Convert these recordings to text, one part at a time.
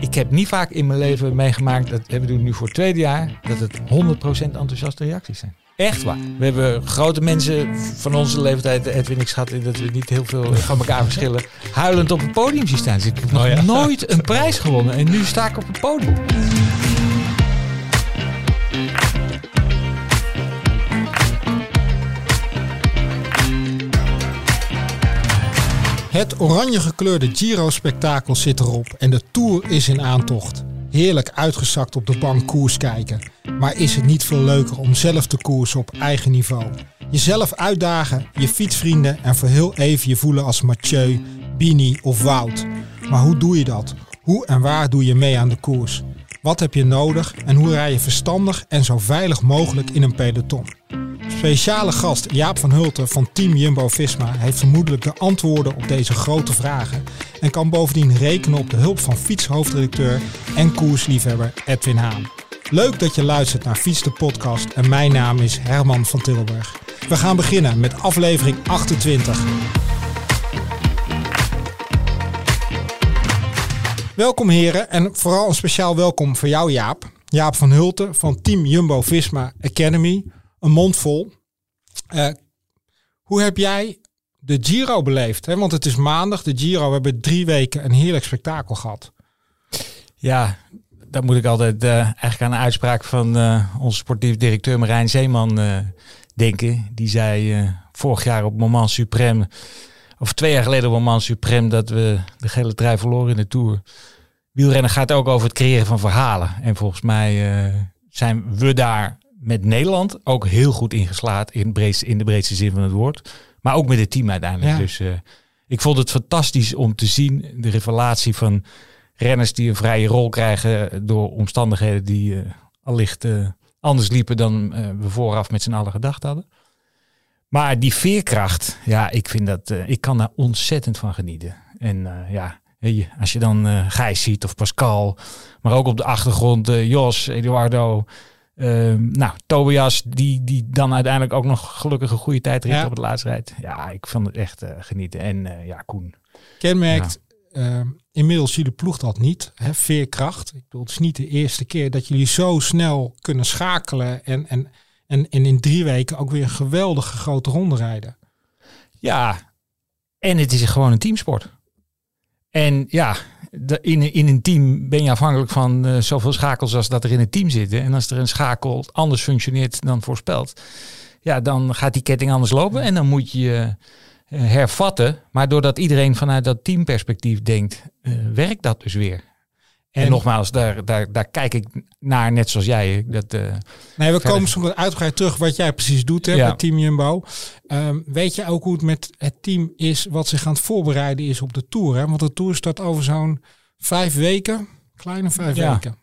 ik heb niet vaak in mijn leven meegemaakt, dat we doen nu voor het tweede jaar, dat het 100% enthousiaste reacties zijn. Echt waar. We hebben grote mensen van onze leeftijd, Edwin, ik schat in dat we niet heel veel van elkaar verschillen, huilend op het podium zien staan. Dus ik heb nog Oh ja. nooit een prijs gewonnen en nu sta ik op het podium. Het oranje gekleurde Giro-spektakel zit erop en de Tour is in aantocht. Heerlijk uitgezakt op de bank koers kijken. Maar is het niet veel leuker om zelf te koersen op eigen niveau? Jezelf uitdagen, je fietsvrienden en voor heel even je voelen als Mathieu, Bini of Wout. Maar hoe doe je dat? Hoe en waar doe je mee aan de koers? Wat heb je nodig en hoe rij je verstandig en zo veilig mogelijk in een peloton? Speciale gast Jaap van Hulten van Team Jumbo-Visma heeft vermoedelijk de antwoorden op deze grote vragen en kan bovendien rekenen op de hulp van fietshoofdredacteur en koersliefhebber Edwin Haan. Leuk dat je luistert naar Fiets de podcast en mijn naam is Herman van Tilburg. We gaan beginnen met aflevering 28. Welkom heren en vooral een speciaal welkom voor jou Jaap. Jaap van Hulten van Team Jumbo-Visma Academy. Een mond vol. Eh, hoe heb jij de Giro beleefd? Hè? Want het is maandag, de Giro. Hebben drie weken een heerlijk spektakel gehad. Ja, dan moet ik altijd eh, eigenlijk aan een uitspraak van eh, onze sportief directeur Marijn Zeeman denken. Die zei vorig jaar op Moment Supreme, of twee jaar geleden op Moment Supreme, dat we de gele trui verloren in de Tour. Wielrennen gaat ook over het creëren van verhalen. En volgens mij zijn we daar met Nederland ook heel goed in geslaagd, in, breedste, in de breedste zin van het woord. Maar ook met het team uiteindelijk. Ja. Dus eh, ik vond het fantastisch om te zien, de revelatie van renners die een vrije rol krijgen door omstandigheden die eh, allicht eh, anders liepen dan we vooraf met z'n allen gedacht hadden. Maar die veerkracht, ja, ik vind dat, ik kan daar ontzettend van genieten. En ja, als je dan Gijs ziet of Pascal, maar ook op de achtergrond Jos, Eduardo, eh, nou, Tobias, die, die dan uiteindelijk ook nog gelukkig een goede tijd Ja. op het laatste rijdt. Ja, ik vond het echt eh, genieten. En eh, ja, Koen. Kenmerkt eh, inmiddels jullie ploeg dat niet. Hè? Veerkracht. Ik bedoel, het is niet de eerste keer dat jullie zo snel kunnen schakelen. En, en, en, en in drie weken ook weer een geweldige grote ronde rijden. Ja, en het is gewoon een teamsport. En ja, de, in, in een team ben je afhankelijk van eh, zoveel schakels als dat er in het team zitten. En als er een schakel anders functioneert dan voorspeld, ja, dan gaat die ketting anders lopen en dan moet je je eh, hervatten. Maar doordat iedereen vanuit dat teamperspectief denkt, eh, werkt dat dus weer. En, En- nogmaals, daar, daar, daar kijk ik naar, net zoals jij. Dat, eh, Nee, we Verder. komen zo uitgebreid terug wat jij precies doet hè, Ja. met Team Jumbo. Ehm, weet je ook hoe het met het team is wat zich aan het voorbereiden is op de Tour? Hè? Want de Tour start over zo'n vijf weken. Kleine vijf Ja. weken.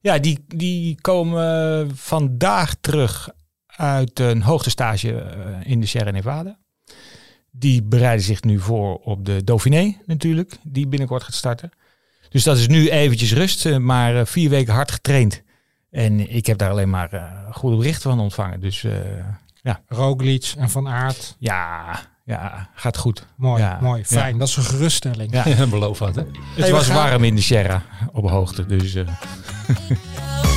Ja, die, die komen vandaag terug uit een hoogtestage eh, in de Sierra Nevada. Die bereiden zich nu voor op de Dauphiné natuurlijk, die binnenkort gaat starten. Dus dat is nu eventjes rust, eh, maar eh, vier weken hard getraind. En ik heb daar alleen maar eh, goede berichten van ontvangen. Dus eh, Roglic en Van Aert. ja, ja, gaat goed. Mooi, Ja, mooi, ja. fijn. Dat is een geruststelling. Ja. Ja, beloof wat, hè? Het was gaan- warm in de Sierra op hoogte, dus... eh,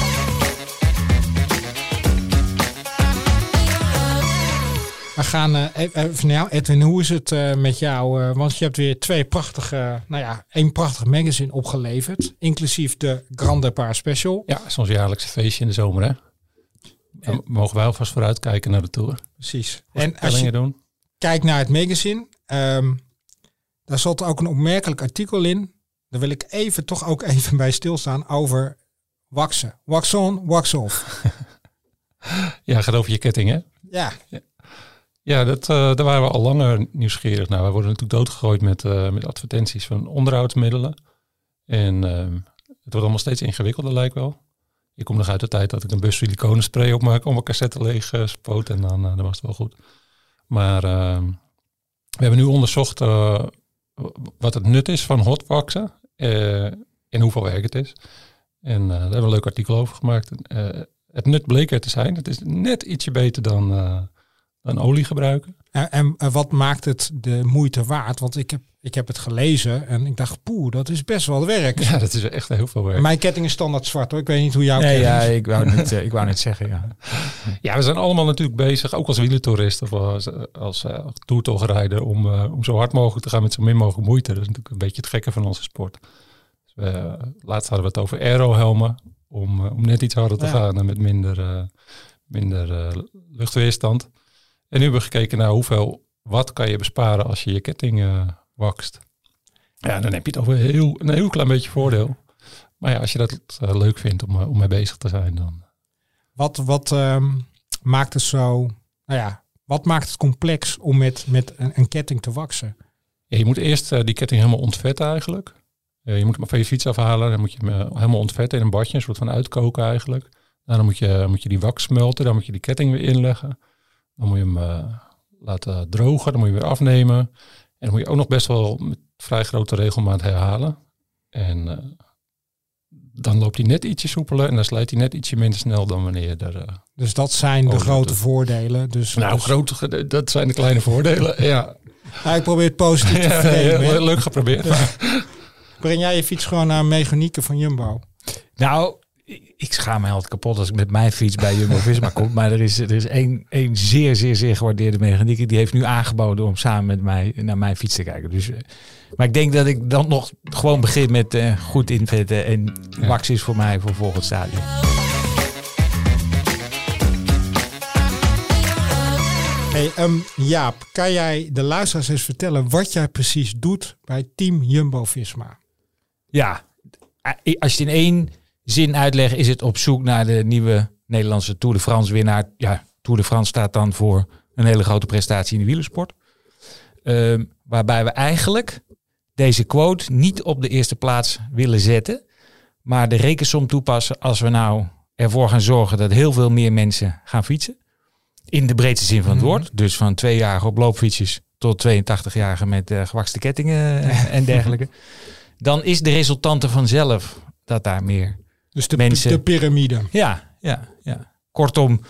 We gaan eh, even naar jou. Edwin, hoe is het eh, met jou? Eh, want je hebt weer twee prachtige, nou ja, één prachtig magazine opgeleverd. Inclusief de Grand Depart Special. Ja, zo'n jaarlijkse feestje in de zomer, hè? Dan mogen wij alvast vooruit kijken naar de Tour. Precies. En als je doen. kijkt naar het magazine, ehm, daar zat ook een opmerkelijk artikel in. Daar wil ik even toch ook even bij stilstaan over waksen. Wax on, wax off. Ja, gaat over je ketting, hè? Ja, Ja, dat, eh, daar waren we al langer nieuwsgierig naar. We worden natuurlijk doodgegooid met, eh, met advertenties van onderhoudsmiddelen. En ehm, het wordt allemaal steeds ingewikkelder, lijkt wel. Ik kom nog uit de tijd dat ik een bus siliconenspray op mijn, op mijn cassette leeg eh, spoot en dan, dan was het wel goed. Maar ehm, we hebben nu onderzocht wat het nut is van hotwaxen eh, en hoeveel werk het is. En daar hebben we een leuk artikel over gemaakt. Het nut bleek er te zijn. Het is net ietsje beter dan, dan olie gebruiken. En, en, en wat maakt het de moeite waard? Want ik heb ik heb het gelezen en ik dacht, poeh, dat is best wel werk. Ja, dat is echt heel veel werk. Mijn ketting is standaard zwart hoor. Ik weet niet hoe jouw Nee, ja, is. ik wou niet, eh, ik wou niet zeggen, ja. Ja, we zijn allemaal natuurlijk bezig, ook als wielertourist of als, als uh, toertochtrijder, om, uh, om zo hard mogelijk te gaan met zo min mogelijk moeite. Dat is natuurlijk een beetje het gekke van onze sport. Dus laatst hadden we het over aerohelmen, om, om net iets harder te Ja. gaan en met minder, minder luchtweerstand. En nu hebben we gekeken naar hoeveel wat kan je besparen als je je ketting wakst. Ja, dan heb je toch wel heel, een heel klein beetje voordeel. Maar ja, als je dat uh, leuk vindt om, uh, om mee bezig te zijn, dan. Wat, wat um, maakt het zo. Nou ja, wat maakt het complex om met, met een, een ketting te waksen? Ja, je moet eerst uh, die ketting helemaal ontvetten eigenlijk. je moet hem van je fiets afhalen. Dan moet je hem helemaal ontvetten in een badje, een soort van uitkoken eigenlijk. Nou, dan moet je, moet je die wax smelten. Dan moet je die ketting weer inleggen. Dan moet je hem laten drogen. Dan moet je weer afnemen. En dan moet je ook nog best wel met vrij grote regelmaat herhalen. En uh, dan loopt hij net ietsje soepeler en dan slijt hij net ietsje minder snel dan wanneer er. Uh, dus dat zijn de grote doet. voordelen. Dus, nou, dus... grote, dat zijn de kleine voordelen. ja. ja. Ik probeer het positief te vernemen. Ja, leuk geprobeerd. Ja. Breng jij je fiets gewoon naar mechanieke van Jumbo? Nou, ik schaam me altijd kapot als ik met mijn fiets bij Jumbo-Visma kom. Maar er is, er is één, één zeer, zeer, zeer gewaardeerde mechanieker. Die heeft nu aangeboden om samen met mij naar mijn fiets te kijken. Dus, maar ik denk dat ik dan nog gewoon begin met uh, goed invetten. En. Max is voor mij voor volgend stadion. Hey, um, Jaap, kan jij de luisteraars eens vertellen wat jij precies doet bij Team Jumbo-Visma? Ja, als je in één zin uitleggen, is het op zoek naar de nieuwe Nederlandse Tour de France winnaar. Ja, Tour de France staat dan voor een hele grote prestatie in de wielersport. Um, waarbij we eigenlijk deze quote niet op de eerste plaats willen zetten, maar de rekensom toepassen als we nou ervoor gaan zorgen dat heel veel meer mensen gaan fietsen. In de breedste zin van het woord. Dus van tweejarigen op loopfietsjes tot 82-jarigen met uh, gewakste kettingen en dergelijke. Dan is de resultante vanzelf dat daar meer dus de, mensen... de piramide. Ja, ja, ja. Kortom,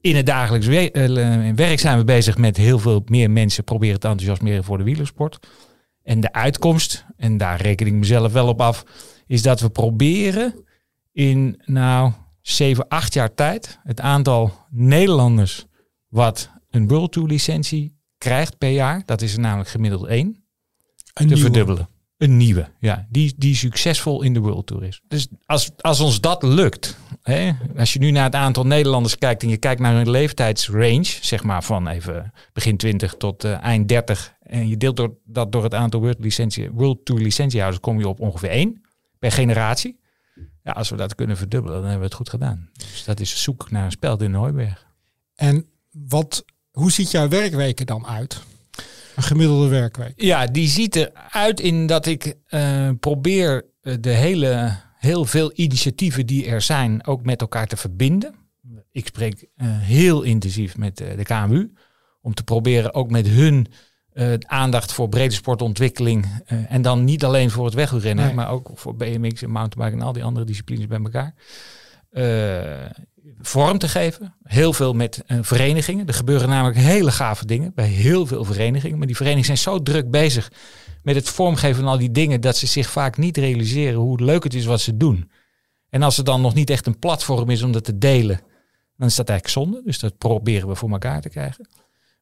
in het dagelijks we uh, werk zijn we bezig met heel veel meer mensen proberen te enthousiasmeren voor de wielersport. En de uitkomst, en daar reken ik mezelf wel op af, is dat we proberen in nou 7, 8 jaar tijd het aantal Nederlanders wat een World Tour licentie krijgt per jaar, dat is er namelijk gemiddeld één, Een te nieuwe. verdubbelen. Een nieuwe, ja, die, die succesvol in de World Tour is. Dus als, als ons dat lukt, hè, als je nu naar het aantal Nederlanders kijkt en je kijkt naar hun leeftijdsrange, zeg maar van even begin 20 tot uh, eind 30, en je deelt door, dat door het aantal World, licentie, World Tour licentiehouders, kom je op ongeveer één per generatie. Ja, als we dat kunnen verdubbelen, dan hebben we het goed gedaan. Dus dat is zoek naar een speld in de Hooiberg. En wat, hoe ziet jouw werkweken dan uit? Een gemiddelde werkweek. Ja, die ziet eruit in dat ik uh, probeer de hele, heel veel initiatieven die er zijn ook met elkaar te verbinden. Ik spreek uh, heel intensief met uh, de KMU om te proberen ook met hun aandacht voor brede sportontwikkeling en dan niet alleen voor het wegrennen, nee. maar ook voor BMX en mountainbike en al die andere disciplines bij elkaar vorm te geven. Heel veel met uh, verenigingen. Er gebeuren namelijk hele gave dingen bij heel veel verenigingen. Maar die verenigingen zijn zo druk bezig met het vormgeven van al die dingen dat ze zich vaak niet realiseren hoe leuk het is wat ze doen. En als er dan nog niet echt een platform is om dat te delen, dan is dat eigenlijk zonde. Dus dat proberen we voor elkaar te krijgen.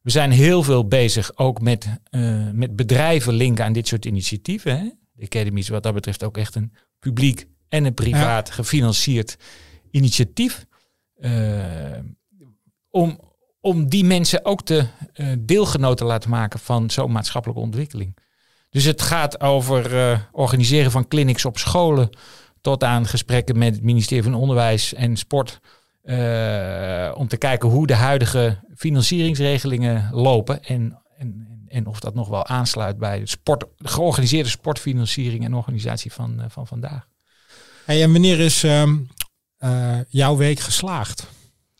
We zijn heel veel bezig ook met, uh, met bedrijven linken aan dit soort initiatieven. Hè? De Academy is wat dat betreft ook echt een publiek en een privaat ja. gefinancierd initiatief. Uh, om, om die mensen ook te uh, deelgenoten te laten maken van zo'n maatschappelijke ontwikkeling. Dus het gaat over uh, organiseren van clinics op scholen tot aan gesprekken met het ministerie van Onderwijs en Sport. om te kijken hoe de huidige financieringsregelingen lopen en, en, en of dat nog wel aansluit bij de, sport, de georganiseerde sportfinanciering en organisatie van, van vandaag. Hey, en is um, uh, jouw week geslaagd?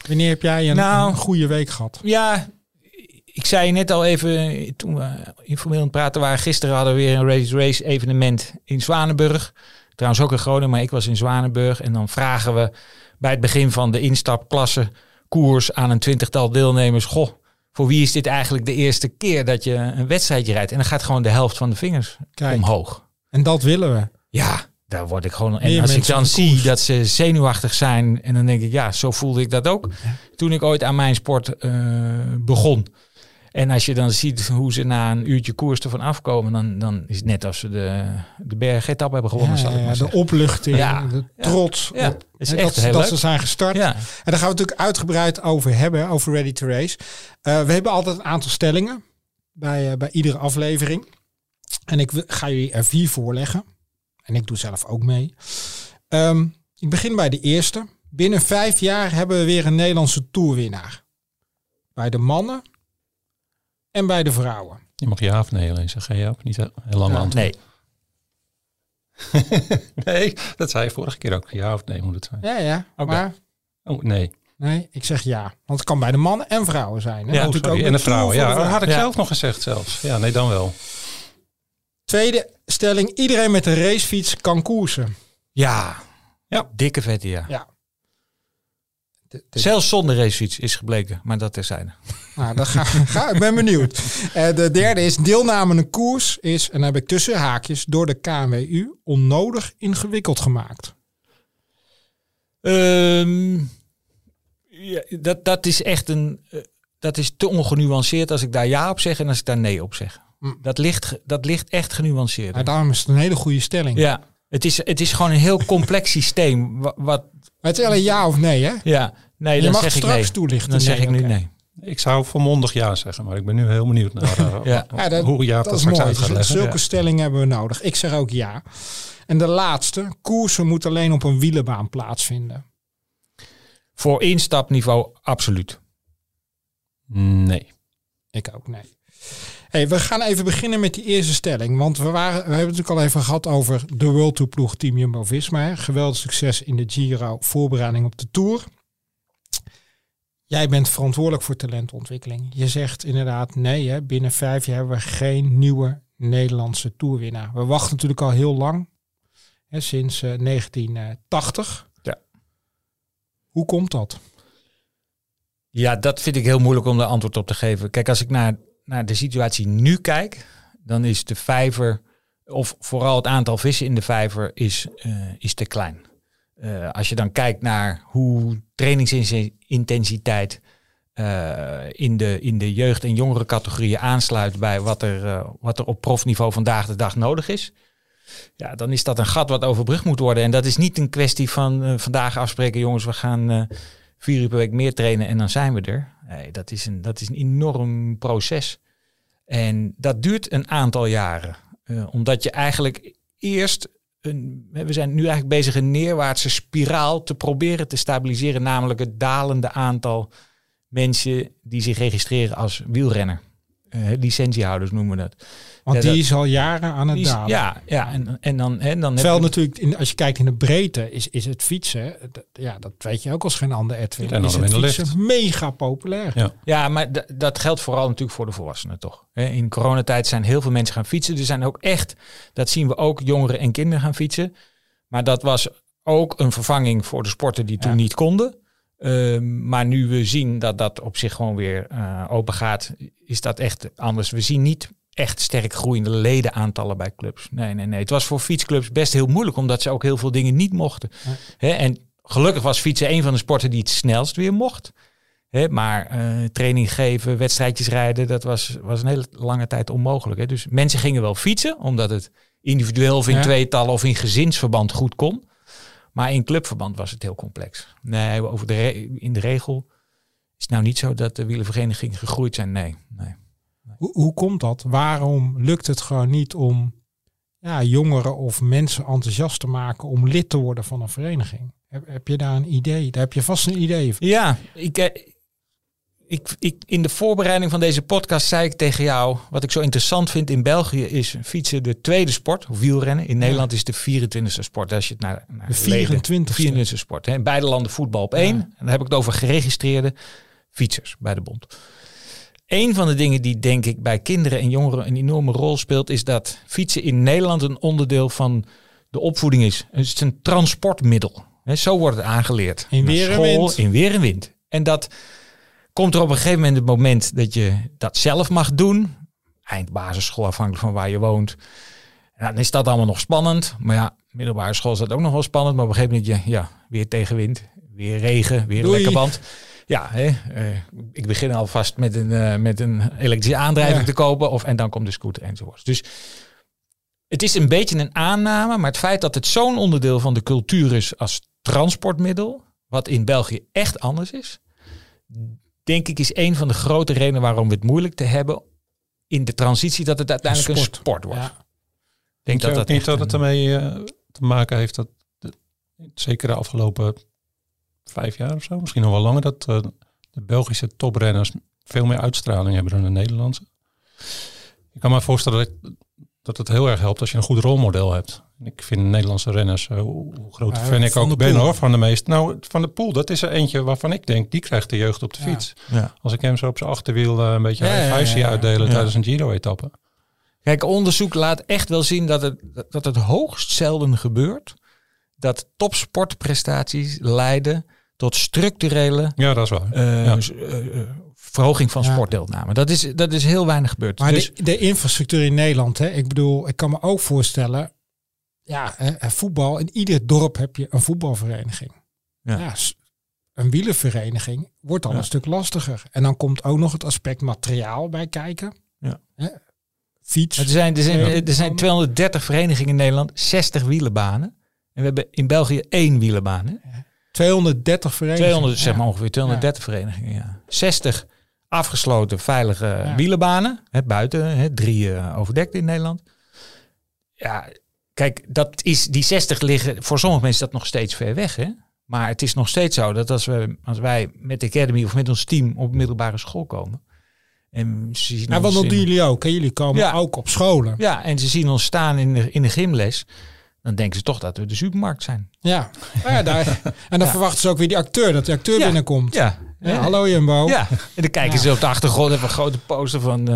Wanneer heb jij een, nou, een goede week gehad? Ja, ik zei net al even toen we informeel aan het praten waren. Gisteren hadden we weer een race race evenement in Zwanenburg. Trouwens ook in Groningen, maar ik was in Zwanenburg. En dan vragen we bij het begin van de instapklasse koers aan een twintigtal deelnemers. Goh, voor wie is dit eigenlijk de eerste keer dat je een wedstrijdje rijdt? En dan gaat gewoon de helft van de vingers Kijk. omhoog. En dat willen we. Ja, daar word ik gewoon. En als ik dan zie koers. dat ze zenuwachtig zijn, en dan denk ik, ja, zo voelde ik dat ook toen ik ooit aan mijn sport eh, begon. En als je dan ziet hoe ze na een uurtje koers ervan afkomen, dan, dan is het net als ze de, de bergetap hebben gewonnen, Ja, zal ik ja, maar de opluchting, Ja. de trots. Ja, op, is echt dat, ze- heel dat leuk. ze zijn gestart. Ja, En daar gaan we natuurlijk uitgebreid over hebben, over Ready to Race. Eh, we hebben altijd een aantal stellingen bij, eh, bij iedere aflevering. En ik ga jullie er vier voorleggen. En ik doe zelf ook mee. Ehm, ik begin bij de eerste. Binnen vijf jaar hebben we weer een Nederlandse toerwinnaar. Bij de mannen en bij de vrouwen. Je mag ja of nee alleen zeggen. Ja of niet heel lang Ja, antwoord. nee. Nee, dat zei je vorige keer ook. Ja of nee moet het zijn. Ja, ja. Oké. Maar Oh, nee. nee, ik zeg ja. Want het kan bij de mannen en vrouwen zijn. Hè? Ja, Oh, Natuurlijk sorry. ook En de een vrouwen. Ja, dat had ik Ja. zelf nog gezegd zelfs. Ja, nee, dan wel. Tweede stelling. Iedereen met een racefiets kan koersen. Ja. Ja. Dikke vette, ja. Ja. De- de- Zelfs zonder racefiets is gebleken, maar dat terzijde. Nou, dan ga, ga, ik ben benieuwd. Eh, de derde is deelname aan een koers is, en dan heb ik tussen haakjes, door de KNWU onnodig ingewikkeld gemaakt. Ehm, ja, dat, dat is echt een. eh, dat is te ongenuanceerd als ik daar ja op zeg en als ik daar nee op zeg. Mm. Dat, ligt, dat ligt echt genuanceerd. Maar daarom is het een hele goede stelling. Ja, het is, het is gewoon een heel complex systeem. Wa- Wat, Maar het is alleen ja of nee, hè? ja, nee, Je dan mag zeg ik straks nee. toelichten. Dan zeg ik nu nee. Ik zou volmondig ja zeggen, maar ik ben nu heel benieuwd naar uh, Ja. Ja, dat, hoe ja dat, dat is straks mooi. uit gaat Dus leggen. zulke Ja. stellingen hebben we nodig. Ik zeg ook ja. En de laatste, koersen moeten alleen op een wielenbaan plaatsvinden. Voor instapniveau absoluut. Nee. Ik ook, nee. Hey, we gaan even beginnen met die eerste stelling. Want we, waren, we hebben het natuurlijk al even gehad over de World Tour ploeg Team Jumbo-Visma. Geweldig succes in de Giro, voorbereiding op de Tour. Jij bent verantwoordelijk voor talentontwikkeling. Je zegt inderdaad nee, hè, binnen vijf jaar hebben we geen nieuwe Nederlandse toerwinnaar. We wachten natuurlijk al heel lang, hè, sinds eh, 1980. Ja. Hoe komt dat? Ja, dat vind ik heel moeilijk om daar antwoord op te geven. Kijk, als ik naar, naar de situatie nu kijk, dan is de vijver, of vooral het aantal vissen in de vijver, is, eh, is te klein. Eh, als je dan kijkt naar hoe trainingsintensiteit eh, in, de, in de jeugd- en jongere categorieën aansluit bij wat er, wat er op profniveau vandaag de dag nodig is. Ja, dan is dat een gat wat overbrugd moet worden. En dat is niet een kwestie van vandaag afspreken, jongens, we gaan vier uur per week meer trainen en dan zijn we er. Nee, dat is een, dat is een enorm proces. En dat duurt een aantal jaren. Eh, omdat je eigenlijk eerst, een, we zijn nu eigenlijk bezig een neerwaartse spiraal te proberen te stabiliseren. Namelijk het dalende aantal mensen die zich registreren als wielrenner. Eh, licentiehouders noemen we dat. Want Ja, die is al jaren aan het is- dalen. ja, ja, en, en dan, hè, dan heb Terwijl je- natuurlijk, in, als je kijkt in de breedte, is, is het fietsen, ja, dat weet je ook als geen ander Edwin, En dan is het fietsen mega populair. Ja. Ja, maar dat geldt vooral natuurlijk voor de volwassenen toch. In coronatijd zijn heel veel mensen gaan fietsen. Er zijn ook echt, dat zien we ook, jongeren en kinderen gaan fietsen. Maar dat was ook een vervanging voor de sporten die toen Ja. niet konden. Ehm, maar nu we zien dat dat op zich gewoon weer eh, open gaat, is dat echt anders. We zien niet echt sterk groeiende ledenaantallen bij clubs. Nee, nee, nee. Het was voor fietsclubs best heel moeilijk, omdat ze ook heel veel dingen niet mochten. Ja. En gelukkig was fietsen een van de sporten die het snelst weer mocht. Maar eh, training geven, wedstrijdjes rijden, dat was, was een hele lange tijd onmogelijk. Dus mensen gingen wel fietsen, omdat het individueel of in Ja. tweetallen of in gezinsverband goed kon. Maar in clubverband was het heel complex. Nee, over de re- in de regel is het nou niet zo dat de wielerverenigingen gegroeid zijn. Nee, nee. Hoe, hoe komt dat? Waarom lukt het gewoon niet om ja, jongeren of mensen enthousiast te maken om lid te worden van een vereniging? Heb, heb je daar een idee? Daar heb je vast een idee van. Ja, ik, eh, ik, ik, in de voorbereiding van deze podcast zei ik tegen jou... wat ik zo interessant vind in België is fietsen de tweede sport, of wielrennen. In Nederland is de 24e sport. Als je het naar, naar De leden- 24e. 24e sport. Hè. In beide landen voetbal op één. Ja. En dan heb ik het over geregistreerde fietsers bij de bond. Een van de dingen die denk ik bij kinderen en jongeren een enorme rol speelt... is dat fietsen in Nederland een onderdeel van de opvoeding is. Het is een transportmiddel. Zo wordt het aangeleerd. In weer en wind. In weer en wind. En dat komt er op een gegeven moment het moment dat je dat zelf mag doen. Eind basisschool, afhankelijk van waar je woont. Dan is dat allemaal nog spannend. Maar ja, middelbare school is dat ook nog wel spannend. Maar op een gegeven moment, je, ja, weer tegenwind, weer regen, weer een Doei. lekker band. Ja, hè, eh, ik begin alvast met een, eh, met een elektrische aandrijving Ja. te kopen. Of, en dan komt de scooter enzovoorts. Dus het is een beetje een aanname. Maar het feit dat het zo'n onderdeel van de cultuur is als transportmiddel. Wat in België echt anders is. Denk ik is een van de grote redenen waarom we het moeilijk te hebben. In de transitie dat het uiteindelijk een Sport. sport, wordt. Ja. Ik denk dat je dat niet dat het ermee eh, te maken heeft dat, zeker de afgelopen vijf jaar of zo, misschien nog wel langer, dat eh, de Belgische toprenners veel meer uitstraling hebben dan de Nederlandse. Ik kan me voorstellen dat, dat het heel erg helpt als je een goed rolmodel hebt. En Ik vind Nederlandse renners, eh, hoe groot fan ik Van ook ben hoor, van de meest. Nou, van de Poel, dat is er eentje waarvan ik denk, die krijgt de jeugd op de Ja. fiets. Ja. Als ik hem zo op zijn achterwiel eh, een beetje Ja, zie ja, ja. uitdelen Ja. tijdens een Giro-etappe. Kijk, onderzoek laat echt wel zien dat het, dat het hoogst zelden gebeurt. Dat topsportprestaties leiden tot structurele Ja, dat is waar. eh, Ja. eh, eh, verhoging van Ja. sportdeelname. Dat is, dat is heel weinig gebeurd. Maar dus, de, de infrastructuur in Nederland, hè, ik bedoel, ik kan me ook voorstellen, ja, hè, voetbal, in ieder dorp heb je een voetbalvereniging. Ja. Ja. een wielervereniging wordt dan Ja. een stuk lastiger. En dan komt ook nog het aspect materiaal bij kijken. Ja. Hè, fiets. er, zijn, er, zijn, er zijn 230 verenigingen in Nederland, 60 wielenbanen. En we hebben in België één wielenbaan. Hè? 230 verenigingen. 200, zeg Ja. maar ongeveer 230 verenigingen. Ja. 60 afgesloten veilige Ja. wielenbanen. Hè, buiten, hè, drie eh, overdekt in Nederland. Ja, kijk, dat is, die 60 liggen, voor sommige mensen is dat nog steeds ver weg. Hè? Maar het is nog steeds zo dat als, we, als wij met de Academy of met ons team op middelbare school komen. En ze zien Nou, ons want dat in- doen jullie ook. Hè? Jullie komen Ja. ook op scholen. ja, en ze zien ons staan in de, in de gymles. Dan denken ze toch dat we de supermarkt zijn. Ja. Nou ja, daar, en dan Ja. verwachten ze ook weer die acteur, dat die acteur Ja. binnenkomt. Ja, Ja, hallo Jumbo. Ja, en dan kijken Ja. ze op de achtergrond even een grote poster van, eh,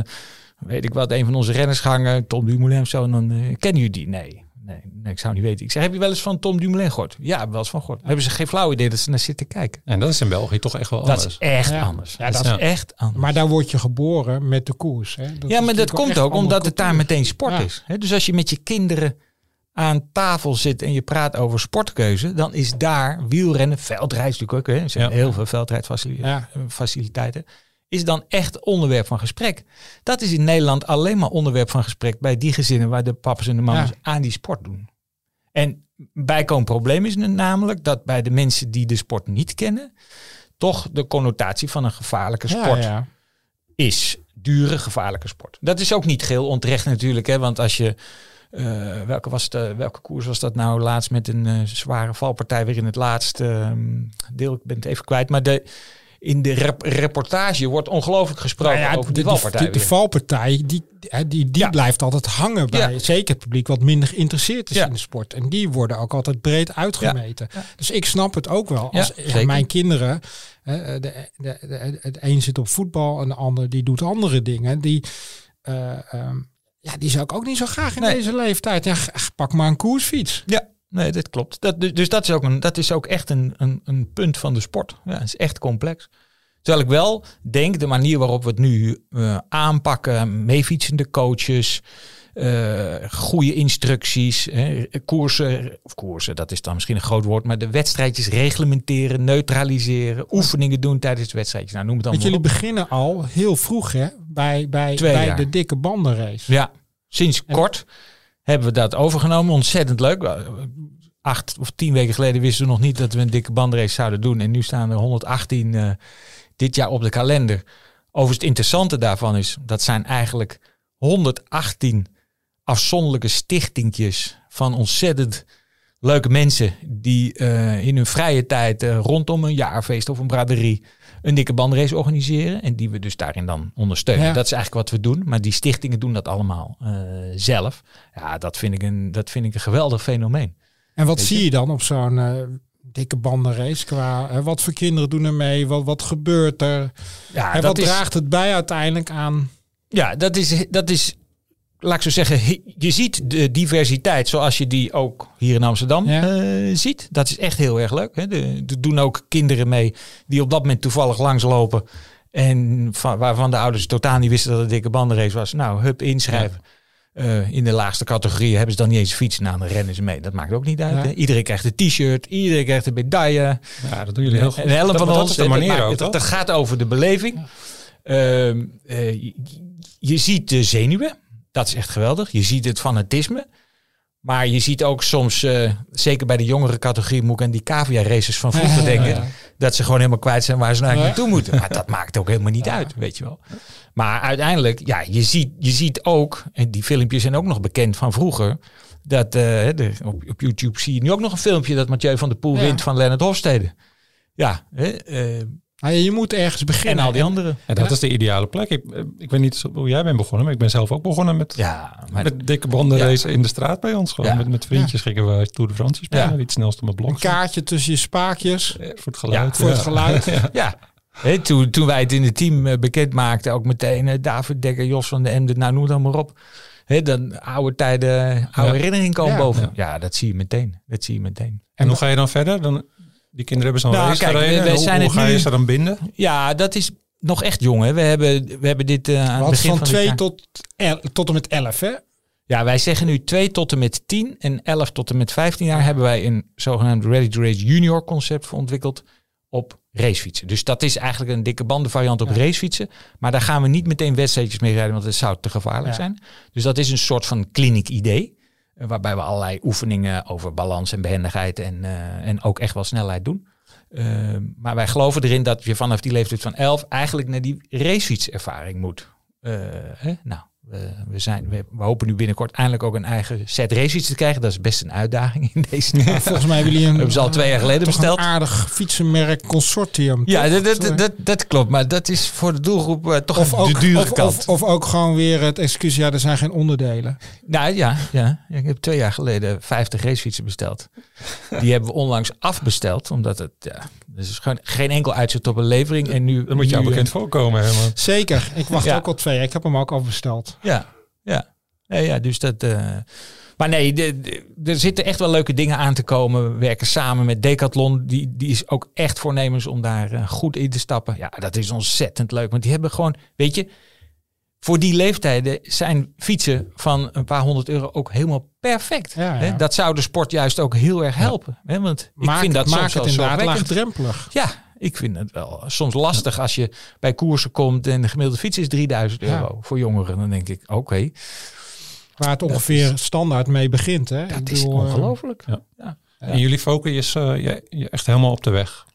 weet ik wat, een van onze renners gangen, Tom Dumoulin of zo. En dan, eh, kennen jullie die? Nee. nee. Nee, ik zou niet weten. Ik zeg, heb je wel eens van Tom Dumoulin gehoord? Ja, wel eens van gehoord. Hebben ze geen flauw idee dat ze naar zitten kijken? En dat is in België toch echt wel Dat anders. is echt Ja. anders. Ja, dat dat is echt anders. Maar daar word je geboren met de koers. Hè? Dat ja, maar dat komt ook omdat het daar meteen sport Ja. is. Hè, Dus als je met je kinderen aan tafel zit en je praat over sportkeuze, dan is daar wielrennen, veldrijd natuurlijk ook, hè, er zijn Ja. heel veel veldrijdfaciliteiten, Ja. is dan echt onderwerp van gesprek. Dat is in Nederland alleen maar onderwerp van gesprek bij die gezinnen waar de papa's en de mama's Ja. aan die sport doen. En bijkomend probleem is namelijk dat bij de mensen die de sport niet kennen, toch de connotatie van een gevaarlijke sport is dure, gevaarlijke sport. Dat is ook niet geheel onterecht natuurlijk, hè, want als je eh, welke, was het, eh, welke koers was dat nou laatst met een eh, zware valpartij weer in het laatste ehm, deel? Ik ben het even kwijt. Maar de, in de rep- reportage wordt ongelooflijk gesproken Nou ja, over de, die de, valpartij. de, de valpartij, die, die, die Ja. blijft altijd hangen bij Ja. zeker het publiek wat minder geïnteresseerd is in de sport. En die worden ook altijd breed uitgemeten. Dus ik snap het ook wel. Als mijn kinderen, hè, de, de, de, het een zit op voetbal en de ander die doet andere dingen. Die, eh, ehm, ja, die zou ik ook niet zo graag in Nee. deze leeftijd. Ja, pak maar een koersfiets. Ja, nee, dat klopt. Dat, dus dus dat is ook, een, dat is ook echt een, een, een punt van de sport. Ja, het is echt complex. Terwijl ik wel denk, de manier waarop we het nu eh, aanpakken, meefietsende coaches, eh, goede instructies, hè, koersen, of koersen, dat is dan misschien een groot woord, maar de wedstrijdjes reglementeren, neutraliseren, oefeningen doen tijdens de wedstrijdjes. Nou, noem het Want allemaal jullie beginnen al heel vroeg hè, bij, bij, Twee bij jaar. de dikke bandenrace. Ja, sinds En- kort hebben we dat overgenomen. Ontzettend leuk. Acht of tien weken geleden wisten we nog niet dat we een dikke bandrace zouden doen. En nu staan er 118 eh, dit jaar op de kalender. Overigens het interessante daarvan is, dat zijn eigenlijk 118 afzonderlijke stichtingjes van ontzettend leuke mensen die eh, in hun vrije tijd eh, rondom een jaarfeest of een braderie een dikke bandrace organiseren. En die we dus daarin dan ondersteunen. Ja. Dat is eigenlijk wat we doen. Maar die stichtingen doen dat allemaal eh, zelf. Ja, dat vind, ik een, dat vind ik een geweldig fenomeen. En wat Weet zie je? je dan op zo'n eh, dikke bandenrace? Qua, eh, wat voor kinderen doen er mee? Wat, wat gebeurt er? Ja, en wat is, draagt het bij uiteindelijk aan? ja dat, is, dat is, laat ik zo zeggen, je ziet de diversiteit zoals je die ook hier in Amsterdam Ja. eh, ziet. Dat is echt heel erg leuk. De- Er doen ook kinderen mee die op dat moment toevallig langslopen. En van, waarvan de ouders totaal niet wisten dat het een dikke bandenrace was. Nou, hup, inschrijven. Eh, in de laagste categorie hebben ze dan niet eens fiets. Nou, dan rennen ze mee. Dat maakt ook niet uit. Ja. Iedereen krijgt een t-shirt. Iedereen krijgt een medaille. Ja, dat doen jullie heel goed. Een helm Dat- van dat ons. de manier ook, dat, gaat over de beleving. Ehm, eh, je, je ziet de zenuwen. Dat is echt geweldig. Je ziet het fanatisme. Maar je ziet ook soms, eh, zeker bij de jongere categorie, moet ik aan die cavia races van vroeger Ja, denken. ja. Dat ze gewoon helemaal kwijt zijn waar ze Ja. naartoe moeten. Maar dat maakt ook helemaal niet uit, weet je wel. Maar uiteindelijk, ja, je ziet, je ziet ook, en die filmpjes zijn ook nog bekend van vroeger. Dat eh, de, op, op YouTube zie je nu ook nog een filmpje dat Mathieu van der Poel wint van Lennart Hofstede. Ja, hè, eh, Nou ja, je moet ergens en beginnen. al die anderen. En dat is de ideale plek. Ik, eh, ik weet niet hoe jij bent begonnen, maar ik ben zelf ook begonnen met, Ja, maar met dikke banden Ja. racen in de straat bij ons. Gewoon Ja. met, met vriendjes gingen we Tour de France spelen. Ja. Wie het snelste op mijn Een blok. kaartje tussen je spaakjes Voor het geluid. voor het geluid. ja. Hè, toen, toen wij het in het team eh, bekend maakten, ook meteen eh, David Dekker, Jos van de Emden, nou noem het allemaal op. Hè, dan oude tijden, oude Ja. herinneringen komen Ja. boven. Ja. Ja. dat zie je meteen. Dat zie je meteen. En hoe ga je dan verder? Dan, die kinderen hebben zo'n Nou, race kijk, gereden. we- we hoe zijn hoe het ga je nu- ze dan binden? Ja, dat is nog echt jong. Hè. We, hebben, we hebben dit eh, aan het begin van van dit 2 jaar- tot, el- tot en met 11, hè? Ja, wij zeggen nu 2 tot en met 10 en 11 tot en met 15 jaar hebben wij een zogenaamd Ready to Race Junior concept voor ontwikkeld op racefietsen. Dus dat is eigenlijk een dikke bandenvariant op Ja. racefietsen. Maar daar gaan we niet meteen wedstrijdjes mee rijden, want dat zou te gevaarlijk Ja. zijn. Dus dat is een soort van clinic idee. Waarbij we allerlei oefeningen over balans en behendigheid en, eh, en ook echt wel snelheid doen. Eh, maar wij geloven erin dat je vanaf die leeftijd van 11 eigenlijk naar die racefietservaring moet. Eh, hè? Nou, we, we, zijn, we, we hopen nu binnenkort eindelijk ook een eigen set racefiets te krijgen. Dat is best een uitdaging in deze tijd. Maar volgens mij hebben jullie een, Hebben ze al twee jaar geleden toch besteld. een aardig fietsenmerk consortium. Ja, dat, dat, dat, dat klopt. Maar dat is voor de doelgroep eh, toch of de ook, dure of, kant. of, of ook gewoon weer het excuus, ja, er zijn geen onderdelen. Nou ja, ja, ik heb twee jaar geleden 50 racefietsen besteld. Die hebben we onlangs afbesteld, omdat het, ja, er is gewoon geen enkel uitzet op een levering. En nu, Dat moet je nu, al bekend eh, voorkomen. Herman. Zeker, ik wacht Ja. ook al twee jaar. Ik heb hem ook afbesteld. Ja, ja. Nee, ja, dus dat. eh, maar nee, de, de- er zitten echt wel leuke dingen aan te komen. We werken samen met Decathlon. Die, die is ook echt voornemens om daar eh, goed in te stappen. Ja, dat is ontzettend leuk. Want die hebben gewoon, weet je, voor die leeftijden zijn fietsen van een paar honderd euro ook helemaal perfect. Ja, ja. Hè? Dat zou de sport juist ook heel erg helpen. Hè? Want ik Maak, vind dat maak soms het inderdaad laagdrempelig. Ja, ik vind het wel soms lastig als je bij koersen komt en de gemiddelde fiets is 3000 Ja. euro voor jongeren. Dan denk ik, oké, Waar het ongeveer standaard mee begint. Hè? dat Ik is bedoel, eh, ongelooflijk. En jullie focussen je, je, je echt helemaal op de weg.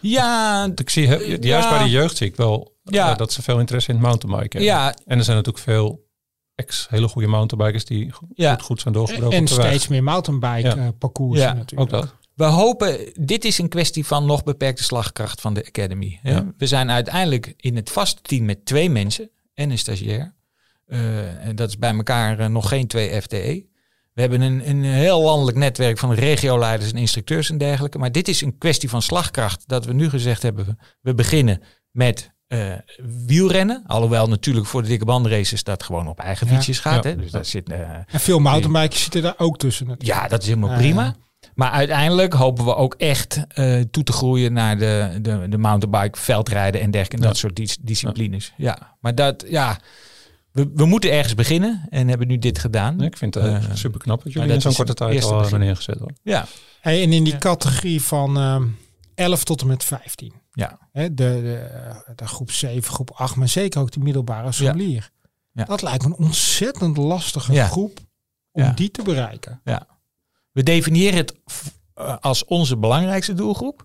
Ja, Ik zie, he- juist Ja. bij de jeugd zie ik wel Ja. eh, dat ze veel interesse in het mountainbiken hebben. ja, En er zijn natuurlijk veel ex hele goede mountainbikers die go- Ja. goed, goed zijn doorgebroken En op de weg. steeds meer mountainbike Ja. eh, parcoursen Ja, natuurlijk. Ook dat. We hopen, dit is een kwestie van nog beperkte slagkracht van de Academy. Hè? Ja. We zijn uiteindelijk in het vaste team met twee mensen en een stagiair. Eh, en dat is bij elkaar eh, nog geen twee FTE. We hebben een, een heel landelijk netwerk van regioleiders en instructeurs en dergelijke. Maar dit is een kwestie van slagkracht. Dat we nu gezegd hebben, we beginnen met eh, wielrennen. Alhoewel natuurlijk voor de dikke bandenraces dat gewoon op eigen Ja. fietsjes gaat. Ja. Hè? Dus daar zit, eh, En veel mountainbikers zitten daar ook tussen. natuurlijk. ja, dat is helemaal prima. Ja. Maar uiteindelijk hopen we ook echt eh, toe te groeien naar de, de, de mountainbike, veldrijden en dergelijke. en Ja. Dat soort dis- disciplines. Ja. maar dat, ja, we, we moeten ergens beginnen en hebben nu dit gedaan. Nee, ik vind het Eh, super knap dat jullie dat in zo'n korte tijd al hebben neergezet. Hoor. Ja, Hey, en in die Ja. categorie van ehm 11 tot en met 15. ja, Hè, de, de, de groep 7, groep 8, maar zeker ook die middelbare scholier. Ja. Dat lijkt me een ontzettend lastige Ja. groep om Ja. die te bereiken. We definiëren het eh, als onze belangrijkste doelgroep.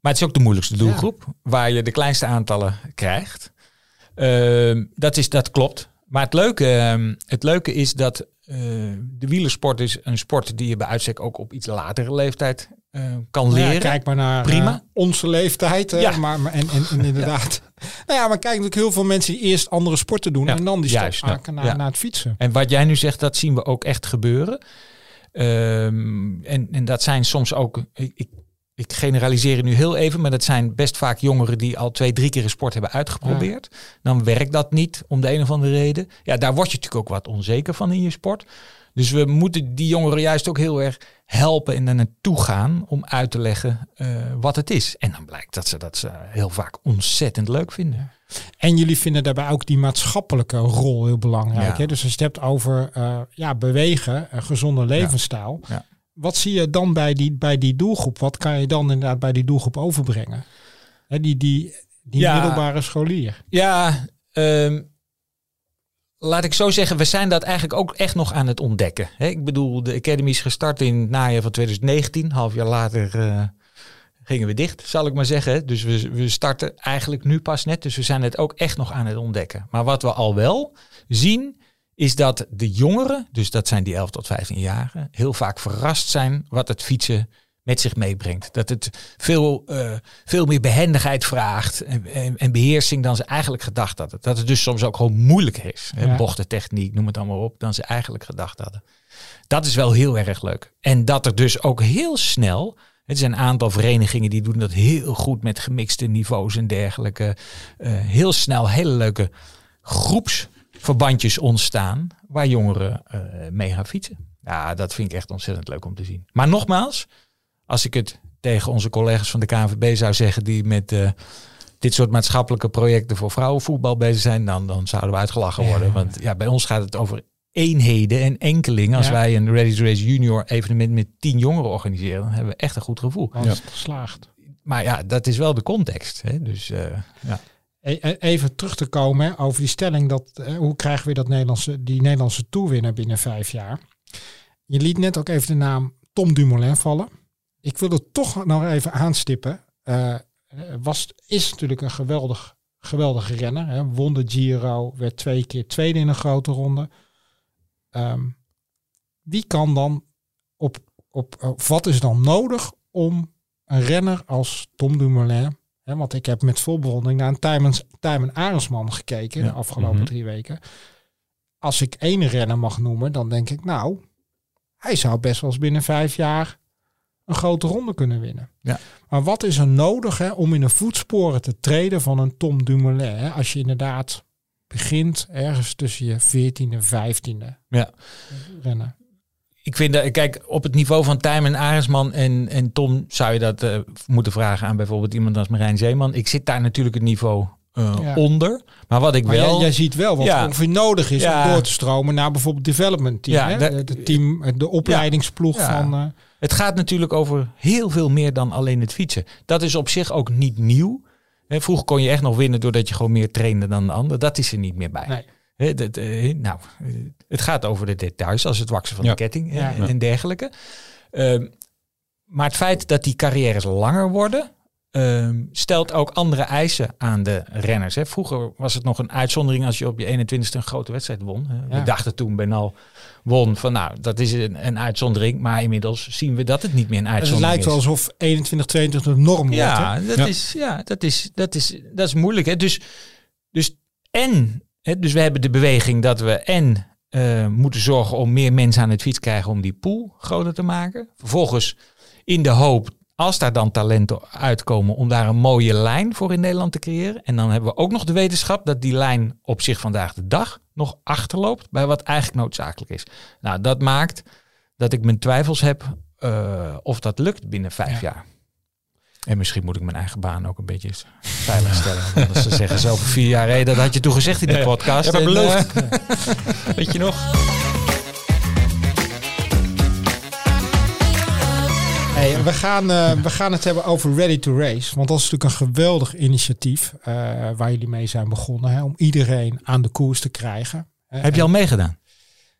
Maar het is ook de moeilijkste doelgroep, waar je de kleinste aantallen krijgt. Ehm, dat, is, dat klopt. Maar het leuke, ehm, het leuke is dat eh, de wielersport is een sport die je bij uitstek ook op iets latere leeftijd eh, kan Nou ja, leren. kijk maar naar Prima. onze leeftijd. Ja. maar, maar, en, en, en inderdaad. Nou ja, maar kijk natuurlijk heel veel mensen die eerst andere sporten doen. En dan die stap maken naar, naar het fietsen. En wat jij nu zegt, dat zien we ook echt gebeuren. Ehm, en, en dat zijn soms ook. Ik, ik, ik generaliseer het nu heel even, maar dat zijn best vaak jongeren die al twee, drie keer een sport hebben uitgeprobeerd. Dan werkt dat niet om de een of andere reden. Ja, daar word je natuurlijk ook wat onzeker van in je sport. Dus we moeten die jongeren juist ook heel erg helpen en er naartoe gaan om uit te leggen uh, wat het is. En dan blijkt dat ze dat ze heel vaak ontzettend leuk vinden. En jullie vinden daarbij ook die maatschappelijke rol heel belangrijk. Hè? Dus als je het hebt over uh, ja, bewegen, een gezonde levensstijl. Ja. Wat zie je dan bij die, bij die doelgroep? Wat kan je dan inderdaad bij die doelgroep overbrengen? Hè, die die, die middelbare scholier. Ja, um, laat ik zo zeggen, we zijn dat eigenlijk ook echt nog aan het ontdekken. ik bedoel, de Academy is gestart in het najaar van 2019. Half jaar later uh, gingen we dicht, zal ik maar zeggen. Dus we, we starten eigenlijk nu pas net. Dus we zijn het ook echt nog aan het ontdekken. Maar wat we al wel zien, is dat de jongeren, dus dat zijn die 11 tot 15-jarigen, heel vaak verrast zijn wat het fietsen met zich meebrengt. Dat het veel, uh, veel meer behendigheid vraagt en, en, en, beheersing dan ze eigenlijk gedacht hadden. Dat het dus soms ook gewoon moeilijk is. Ja. Bochtentechniek, noem het allemaal op, dan ze eigenlijk gedacht hadden. Dat is wel heel erg leuk. En dat er dus ook heel snel er zijn een aantal verenigingen die doen dat heel goed met gemixte niveaus en dergelijke. Uh, heel snel hele leuke groepsverbandjes ontstaan waar jongeren uh, mee gaan fietsen. Ja, dat vind ik echt ontzettend leuk om te zien. Maar nogmaals, als ik het tegen onze collega's van de KNVB zou zeggen die met uh, dit soort maatschappelijke projecten voor vrouwenvoetbal bezig zijn, dan, dan zouden we uitgelachen worden. Want ja, bij ons gaat het over eenheden en enkelingen. Als wij een Ready to Race Junior evenement met tien jongeren organiseren, dan hebben we echt een goed gevoel. ja. geslaagd. Maar ja, dat is wel de context. Hè? Dus uh, ja. E, e, even terug te komen over die stelling dat uh, hoe krijgen we dat Nederlandse, die Nederlandse toerwinner binnen vijf jaar? Je liet net ook even de naam Tom Dumoulin vallen. Ik wil het toch nog even aanstippen. Uh, was, is natuurlijk een geweldig, geweldige renner. Hè. Won de Giro, werd twee keer tweede in een grote ronde. Um, wie kan dan op, op, op, wat is dan nodig om een renner als Tom Dumoulin, hè, want ik heb met vol bewondering naar een Tijmen, Tijmen Arendsman gekeken de afgelopen mhm. drie weken. Als ik één renner mag noemen, dan denk ik nou, hij zou best wel eens binnen vijf jaar een grote ronde kunnen winnen. Ja. Maar wat is er nodig hè, om in de voetsporen te treden van een Tom Dumoulin? Hè, als je inderdaad begint ergens tussen je 14e en 15e ja. rennen. Ik vind dat, kijk, op het niveau van Tijmen Aresman en, en Tom zou je dat uh, moeten vragen aan bijvoorbeeld iemand als Marijn Zeeman. Ik zit daar natuurlijk het niveau uh, onder. Maar wat ik maar wel. Jij, jij, ziet wel wat ja. ongeveer nodig is ja. om door te stromen naar bijvoorbeeld development team. Ja, hè? De, de, team, de opleidingsploeg van. Uh, het gaat natuurlijk over heel veel meer dan alleen het fietsen. Dat is op zich ook niet nieuw. vroeger kon je echt nog winnen doordat je gewoon meer trainde dan de ander. Dat is er niet meer bij. Nee. dat, uh, nou, het gaat over de details, als het waksen van de ketting en dergelijke. Uh, maar het feit dat die carrières langer worden, Ehm, stelt ook andere eisen aan de renners. Hè. Vroeger was het nog een uitzondering als je op je 21ste een grote wedstrijd won. We dachten toen Benal won van nou, dat is een, een, uitzondering. Maar inmiddels zien we dat het niet meer een uitzondering is. Het lijkt wel alsof 21, 22 de norm ja, wordt. Dat Is, ja, dat is, dat is, dat is moeilijk. Hè. Dus, dus en, hè, dus we hebben de beweging dat we en uh, moeten zorgen om meer mensen aan het fiets krijgen om die pool groter te maken. Vervolgens in de hoop als daar dan talenten uitkomen om daar een mooie lijn voor in Nederland te creëren. En dan hebben we ook nog de wetenschap dat die lijn op zich vandaag de dag nog achterloopt bij wat eigenlijk noodzakelijk is. Nou, dat maakt dat ik mijn twijfels heb uh, of dat lukt binnen vijf jaar. En misschien moet ik mijn eigen baan ook een beetje veilig stellen. Want ze zeggen zo over vier jaar, hey, dat had je toen gezegd in de podcast. Ja, beloofd. Uh, Weet je nog? Hey, we, gaan, uh, we gaan het hebben over Ready to Race. Want dat is natuurlijk een geweldig initiatief uh, waar jullie mee zijn begonnen. Hè, om iedereen aan de koers te krijgen. Heb je al meegedaan?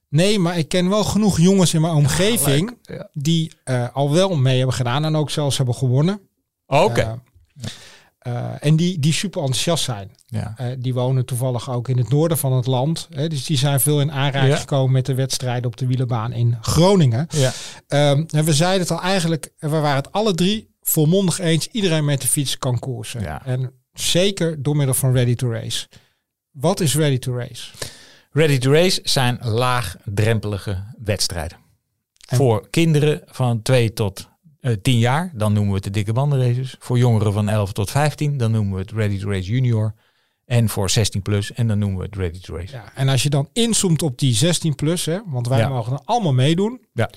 Nee, maar ik ken wel genoeg jongens in mijn omgeving ja. die al wel mee hebben gedaan en ook zelfs hebben gewonnen. Oké. Okay. Uh, en die, die super enthousiast zijn. Ja. Uh, die wonen toevallig ook in het noorden van het land. Hè, dus die zijn veel in aanraking ja. gekomen met de wedstrijden op de wielerbaan in Groningen. Ja. Um, en we zeiden het al eigenlijk, we waren het alle drie volmondig eens. Iedereen met de fiets kan koersen. Ja. En zeker door middel van Ready to Race. Wat is Ready to Race? Ready to Race zijn laagdrempelige wedstrijden. En? Voor kinderen van 2 tot eh 10 jaar, dan noemen we het de dikke bandenraces. Voor jongeren van 11 tot 15, dan noemen we het Ready to Race Junior. En voor 16 plus, en dan noemen we het Ready to Race. Ja, en als je dan inzoomt op die 16 plus, hè, want wij Ja. mogen er allemaal meedoen. Ja.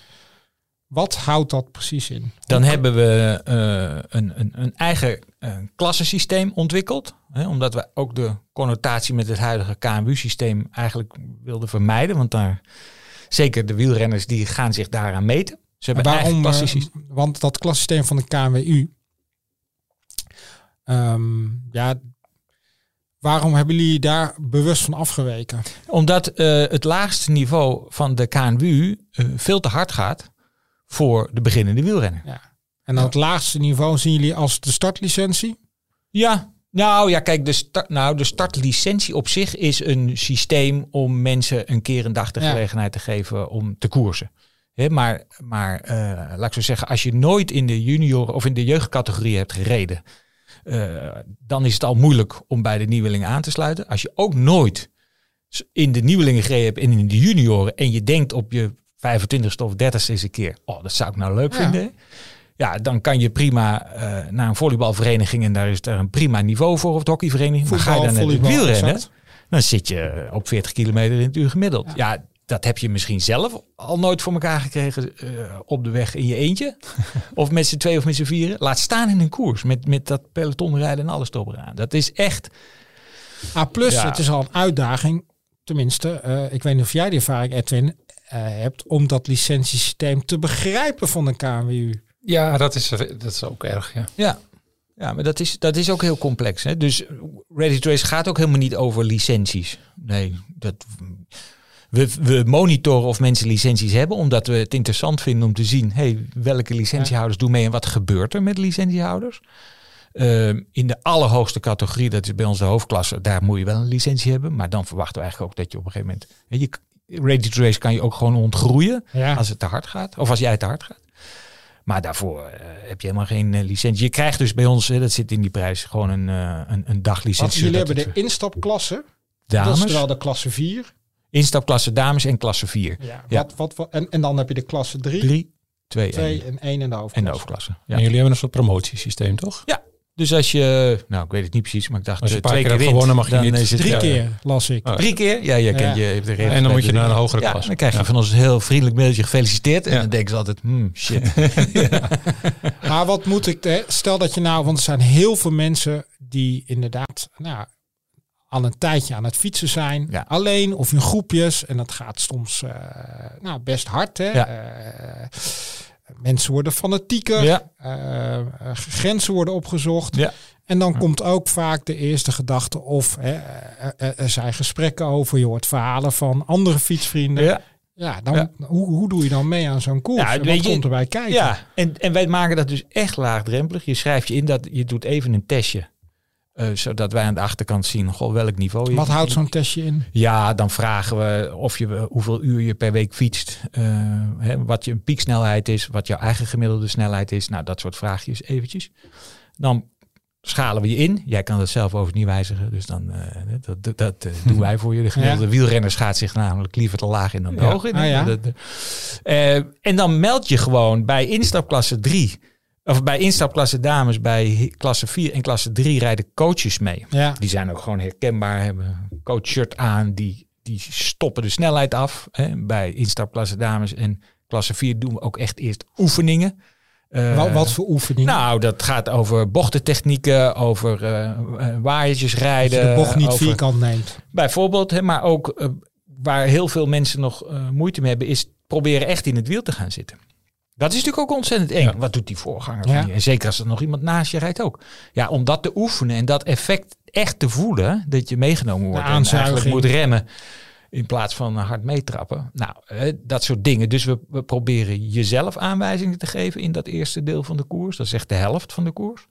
Wat houdt dat precies in? Dan hebben we eh, een, een, een eigen eh, klassensysteem ontwikkeld. Hè, omdat we ook de connotatie met het huidige KMU-systeem eigenlijk wilden vermijden. Want daar, zeker de wielrenners die gaan zich daaraan meten. Ze En hebben waarom? eh, want dat klassysteem van de KNWU. ehm, ja, waarom hebben jullie daar bewust van afgeweken? Omdat eh, het laagste niveau van de KNWU eh, veel te hard gaat voor de beginnende wielrenner. Ja. En dan het laagste niveau zien jullie als de startlicentie? Ja, nou ja, kijk, de, start, nou, de startlicentie op zich is een systeem om mensen een keer een dag de Ja. gelegenheid te geven om te koersen. Maar maar eh, laat ik zo zeggen, als je nooit in de junior of in de jeugdcategorie hebt gereden, eh, dan is het al moeilijk om bij de nieuwelingen aan te sluiten. Als je ook nooit in de nieuwelingen gereden hebt en in de junioren en je denkt op je 25ste of 30ste eens een keer, oh, dat zou ik nou leuk Ja. vinden. Ja, dan kan je prima eh, naar een volleybalvereniging en daar is er een prima niveau voor of de hockeyvereniging. Maar ga je dan naar het volleybal, wielrennen, exact. dan zit je op 40 kilometer in het uur gemiddeld. Ja. Dat heb je misschien zelf al nooit voor elkaar gekregen eh, op de weg in je eentje. of met z'n twee of met z'n vieren. Laat staan in een koers met, met dat pelotonrijden en alles erop eraan. Dat is echt... A plus, Ja. het is al een uitdaging. Tenminste, eh, ik weet niet of jij die ervaring, Edwin, eh, hebt om dat licentiesysteem te begrijpen van de KNWU. Ja, dat is, dat is ook erg. Ja. Ja, ja maar dat is, dat is ook heel complex. Hè? Dus Ready to Race gaat ook helemaal niet over licenties. Nee, dat, we, we monitoren of mensen licenties hebben, omdat we het interessant vinden om te zien hey, welke licentiehouders doen mee en wat gebeurt er met licentiehouders. Ehm, in de allerhoogste categorie, dat is bij ons de hoofdklasse, daar moet je wel een licentie hebben. Maar dan verwachten we eigenlijk ook dat je op een gegeven moment. hè, Je, ready to race kan je ook gewoon ontgroeien Ja. als het te hard gaat. Of als jij te hard gaat. Maar daarvoor eh, heb je helemaal geen eh, licentie. Je krijgt dus bij ons, dat zit in die prijs, gewoon een, eh, een, een daglicentie. jullie hebben de instapklasse. Dat dames, is wel de klasse 4. Instapklasse dames en klasse 4. Ja, Ja. Wat, wat, wat, en, en dan heb je de klasse 3, 3, 2 2 en, en 1 en de en hoofdklasse. de hoofdklasse. Ja. En jullie hebben een soort promotiesysteem, toch? Dus als je, nou ik weet het niet precies, maar ik dacht Als je eh, twee keer keer hebt wint, gewonnen, mag je dan niet- is het Drie Ja, keer las ik. Oh, Drie keer? Ja, je kent Ja. je. hebt de En dan moet je naar een hogere ja, klas. Dan krijg je Ja. van ons een heel vriendelijk mailtje gefeliciteerd. En Ja. dan denken ze altijd, hmm, shit. Maar wat moet ik, hè, stel dat je nou, want er zijn heel veel mensen die inderdaad nou, al een tijdje aan het fietsen zijn. Ja. Alleen of in groepjes. En dat gaat soms eh, nou, best hard. Hè? Ja. Eh, mensen worden fanatieker. ja, eh, grenzen worden opgezocht. En dan komt ook vaak de eerste gedachte of hè, er zijn gesprekken over. Je hoort verhalen van andere fietsvrienden. Ja, dan, Ja. Hoe, hoe doe je dan mee aan zo'n koers? Ja, En wat je- komt erbij kijken? Ja, en, en wij maken dat dus echt laagdrempelig. Je schrijft je in dat je doet even een testje. Eh, zodat wij aan de achterkant zien goh, welk niveau je Wat houdt zo'n testje in? Ja, dan vragen we of je hoeveel uur je per week fietst. eh, hè, wat je pieksnelheid is, wat jouw eigen gemiddelde snelheid is. Nou, dat soort vraagjes eventjes. Dan schalen we je in. Jij kan dat zelf over niet wijzigen. Dus dan eh, dat, dat, dat, doen wij voor je. De gemiddelde wielrenner gaat zich namelijk liever te laag in dan te Ja. hoog in. Ah, ja. En dan meld je gewoon bij instapklasse 3. Of bij instapklasse dames, bij klasse 4 en klasse 3 rijden coaches mee. Ja, Die zijn ook gewoon herkenbaar, hebben een coachshirt aan, die, die stoppen de snelheid af. Hè. Bij instapklasse dames en klasse 4 doen we ook echt eerst oefeningen. Eh, wat, wat voor oefeningen? Nou, dat gaat over bochtentechnieken, over eh eh, waaiertjes rijden. je de bocht niet over- vierkant neemt. Bijvoorbeeld, hè, maar ook waar heel veel mensen nog moeite mee hebben, is proberen echt in het wiel te gaan zitten. Dat is natuurlijk ook ontzettend eng. Ja. Wat doet die voorganger? Ja. van je? En zeker als er nog iemand naast je rijdt ook. Ja, om dat te oefenen en dat effect echt te voelen, dat je meegenomen wordt en eigenlijk moet remmen in plaats van hard meetrappen. Nou, dat soort dingen. Dus we, we proberen jezelf aanwijzingen te geven in dat eerste deel van de koers. Dat is echt de helft van de koers.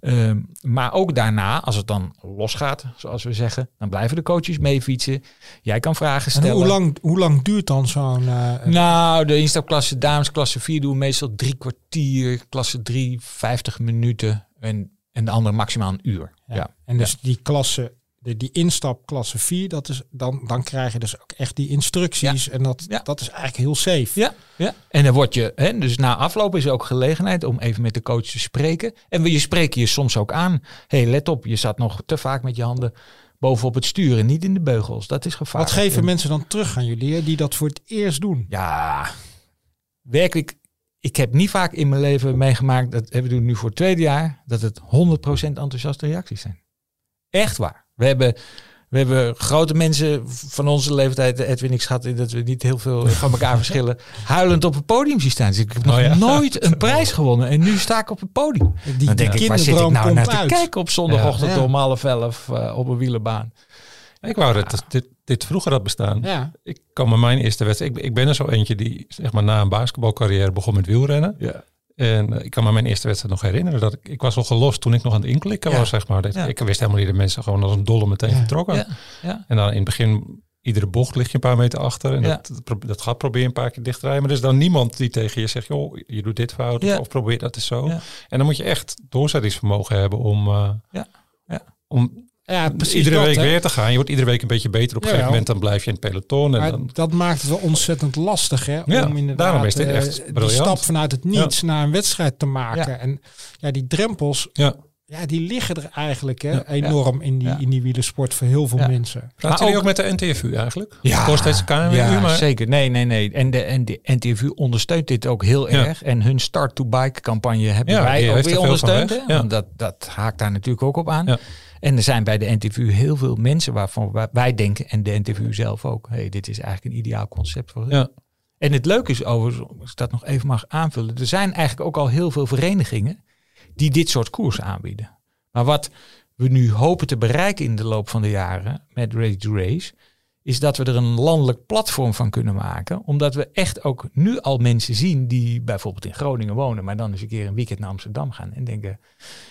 Ehm, maar ook daarna, als het dan losgaat, zoals we zeggen, dan blijven de coaches mee fietsen. Jij kan vragen En stellen. hoe lang, hoe lang duurt dan zo'n... eh, Nou, de instapklasse dames, klasse 4 doen we meestal drie kwartier, klasse 3 50 minuten en, en de andere maximaal een uur. Ja. ja. En dus die klasse de, die instap klasse 4, dat is, dan, dan krijg je dus ook echt die instructies. En dat, Ja. dat is eigenlijk heel safe. Ja, ja. En dan word je, hè, dus na afloop is er ook gelegenheid om even met de coach te spreken. En je spreken je soms ook aan. hey, let op, je zat nog te vaak met je handen bovenop het sturen, niet in de beugels. Dat is gevaarlijk. Wat geven En- mensen dan terug aan jullie hè, die dat voor het eerst doen? Ja, werkelijk. Ik heb niet vaak in mijn leven meegemaakt, dat hebben we doen nu voor het tweede jaar, dat het 100% enthousiaste reacties zijn. Echt waar. We hebben, we hebben grote mensen van onze leeftijd, Edwin, ik schat in dat we niet heel veel van elkaar verschillen, huilend op het podium zien staan. Dus ik heb nog Oh ja. nooit een prijs gewonnen en nu sta ik op het podium. Die Dan denk ik, waar zit ik kinderdroom nou komt naar te kijken op zondagochtend Ja. Ja. om half elf eh, op een wielerbaan? Ik wou dat dit, dit vroeger had bestaan. Ja, Ik kan me mijn eerste wedstrijd. Ik, ik ben er zo eentje die zeg maar na een basketbalcarrière begon met wielrennen. Ja. En eh, ik kan me mijn eerste wedstrijd nog herinneren. Dat ik, ik was al gelost toen ik nog aan het inklikken Ja. was, zeg maar. Dat, Ja. Ik wist helemaal niet dat mensen gewoon als een dolle meteen vertrokken. Ja. En dan in het begin, iedere bocht lig je een paar meter achter. En dat, dat, gaat probeer je een paar keer dicht te rijden. Maar er is dan niemand die tegen je zegt, joh, je doet dit fout. Of probeer dat is zo. En dan moet je echt doorzettingsvermogen hebben om, Ja. Ja. om ja precies. iedere dat, week hè. weer te gaan. Je wordt iedere week een beetje beter. Op een gegeven moment dan blijf je in het peloton. En Maar dan, dat maakt het wel ontzettend lastig, hè? Ja, om inderdaad daarom is dit eh, echt briljant. stap vanuit het niets naar een wedstrijd te maken. Ja. En ja, die drempels, ja. ja, die liggen er eigenlijk hè, Ja, enorm in die, ja. in die wielersport voor heel veel Ja. mensen. Maar jullie ook- ook met de NTFU eigenlijk? Ja, Voor steeds KNWU, ja maar zeker. Nee, nee, nee. En de, en de NTVU ondersteunt dit ook heel Ja. erg. En hun Start to Bike campagne hebben Ja, wij ook er weer ondersteund. weg. hè? Ja. Want dat, dat haakt daar natuurlijk ook op aan. Ja. En er zijn bij de NTVU heel veel mensen waarvan wij- denken, en de NTVU zelf ook, hey, dit is eigenlijk een ideaal concept voor hun. Ja. En het leuke is overigens, als ik dat nog even mag aanvullen, er zijn eigenlijk ook al heel veel verenigingen die dit soort koersen aanbieden. Maar wat we nu hopen te bereiken in de loop van de jaren met Ready to Race, is dat we er een landelijk platform van kunnen maken. Omdat we echt ook nu al mensen zien die bijvoorbeeld in Groningen wonen, maar dan eens een keer een weekend naar Amsterdam gaan en denken,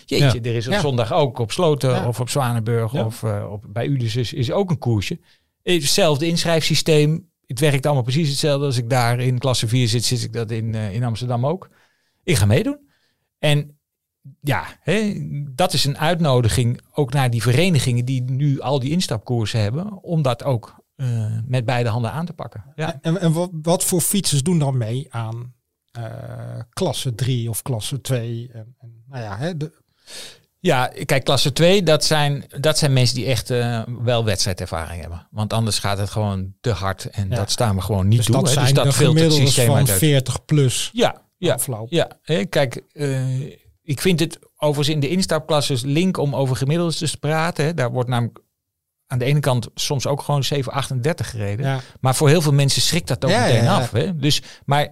jeetje, er is op Ja. zondag ook op Sloten Ja. of op Zwanenburg of eh, op, bij Ulysse is ook een koersje. Hetzelfde inschrijfsysteem. Het werkt allemaal precies hetzelfde. Als ik daar in klasse 4 zit, zit ik dat in, eh, in Amsterdam ook. Ik ga meedoen. En ja, hè, dat is een uitnodiging ook naar die verenigingen die nu al die instapkoersen hebben. Om dat ook eh, met beide handen aan te pakken. Ja. En, en wat, wat voor fietsers doen dan mee aan eh, klasse 3 of klasse 2? En, en, nou ja, hè, de, Ja, kijk, klasse 2, dat zijn, dat zijn mensen die echt eh, wel wedstrijdervaring hebben. Want anders gaat het gewoon te hard en Ja. dat staan we gewoon niet dus toe. dat hè. zijn dus dat filtert het systeem van uit. 40 plus Ja, ja, afloop. ja. Hè, kijk, ik vind het overigens in de instapklasses link om over gemiddeldes te praten. Hè. Daar wordt namelijk aan de ene kant soms ook gewoon 738 gereden. Ja. Maar voor heel veel mensen schrikt dat ook Ja, meteen ja, af. Hè? Dus, maar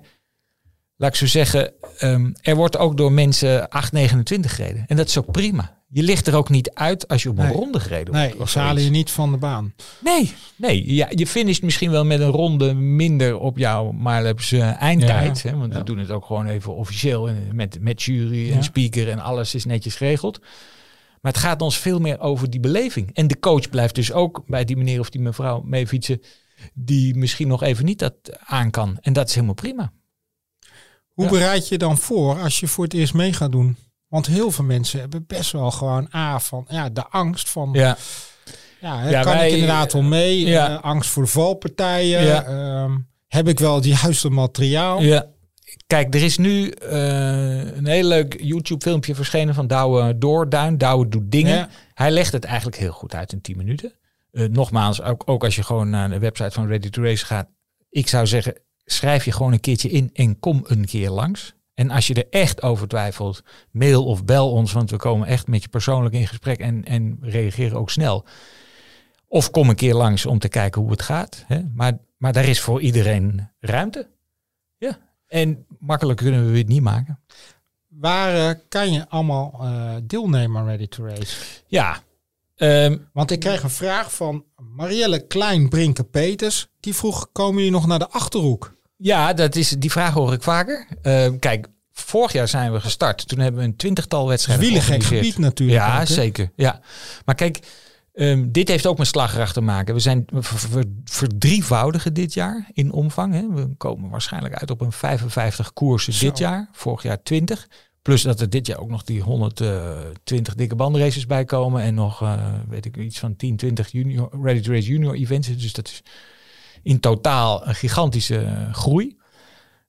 laat ik zo zeggen, ehm, er wordt ook door mensen 829 gereden. En dat is ook prima. Je ligt er ook niet uit als je op een Nee. ronde gereden Nee, wordt. of ze halen je niet van de baan. Nee, nee. Ja, je finisht misschien wel met een ronde minder op jouw Marleps eh, eindtijd. Hè? Want we doen het ook gewoon even officieel en met, met jury en speaker en alles is netjes geregeld. Maar het gaat ons veel meer over die beleving. En de coach blijft dus ook bij die meneer of die mevrouw mee fietsen die misschien nog even niet dat aan kan. En dat is helemaal prima. Hoe Ja. bereid je dan voor als je voor het eerst mee gaat doen? Want heel veel mensen hebben best wel gewoon A van ja, de angst van ja, Ja, hè, Ja, kan wij- ik inderdaad wel mee? Ja. Eh, angst voor de valpartijen. Ja. Ehm, heb ik wel het juiste materiaal? ja. Kijk, er is nu eh, een heel leuk YouTube filmpje verschenen van Douwe Doorduin. Douwe doet dingen. Ja. Hij legt het eigenlijk heel goed uit in 10 minuten. Eh, nogmaals, ook, ook als je gewoon naar de website van Ready to Race gaat. Ik zou zeggen, schrijf je gewoon een keertje in en kom een keer langs. En als je er echt over twijfelt, mail of bel ons, want we komen echt met je persoonlijk in gesprek en, en reageren ook snel. Of kom een keer langs om te kijken hoe het gaat. Hè? Maar, maar daar is voor iedereen ruimte. En makkelijker kunnen we het niet maken. Waar eh, kan je allemaal eh, deelnemen aan Ready to Race? Ja. ehm, Want ik kreeg een vraag van Marielle Klein-Brinke-Peters. Die vroeg, komen jullie nog naar de Achterhoek? Ja, dat is, die vraag hoor ik vaker. Eh, kijk, vorig jaar zijn we gestart. Toen hebben we een twintigtal wedstrijden wielengek georganiseerd. gebied natuurlijk. Ja, ook, zeker. Ja. Maar kijk, ehm, dit heeft ook met slagkracht te maken. We zijn verdrievoudigen dit jaar in omvang. Hè. We komen waarschijnlijk uit op een 55 koersen Zo. dit jaar. Vorig jaar 20. Plus dat er dit jaar ook nog die 120 dikke bandraces bij komen. En nog, uh, weet ik, iets van 10, 20 junior, Ready to Race junior events. Dus dat is in totaal een gigantische groei.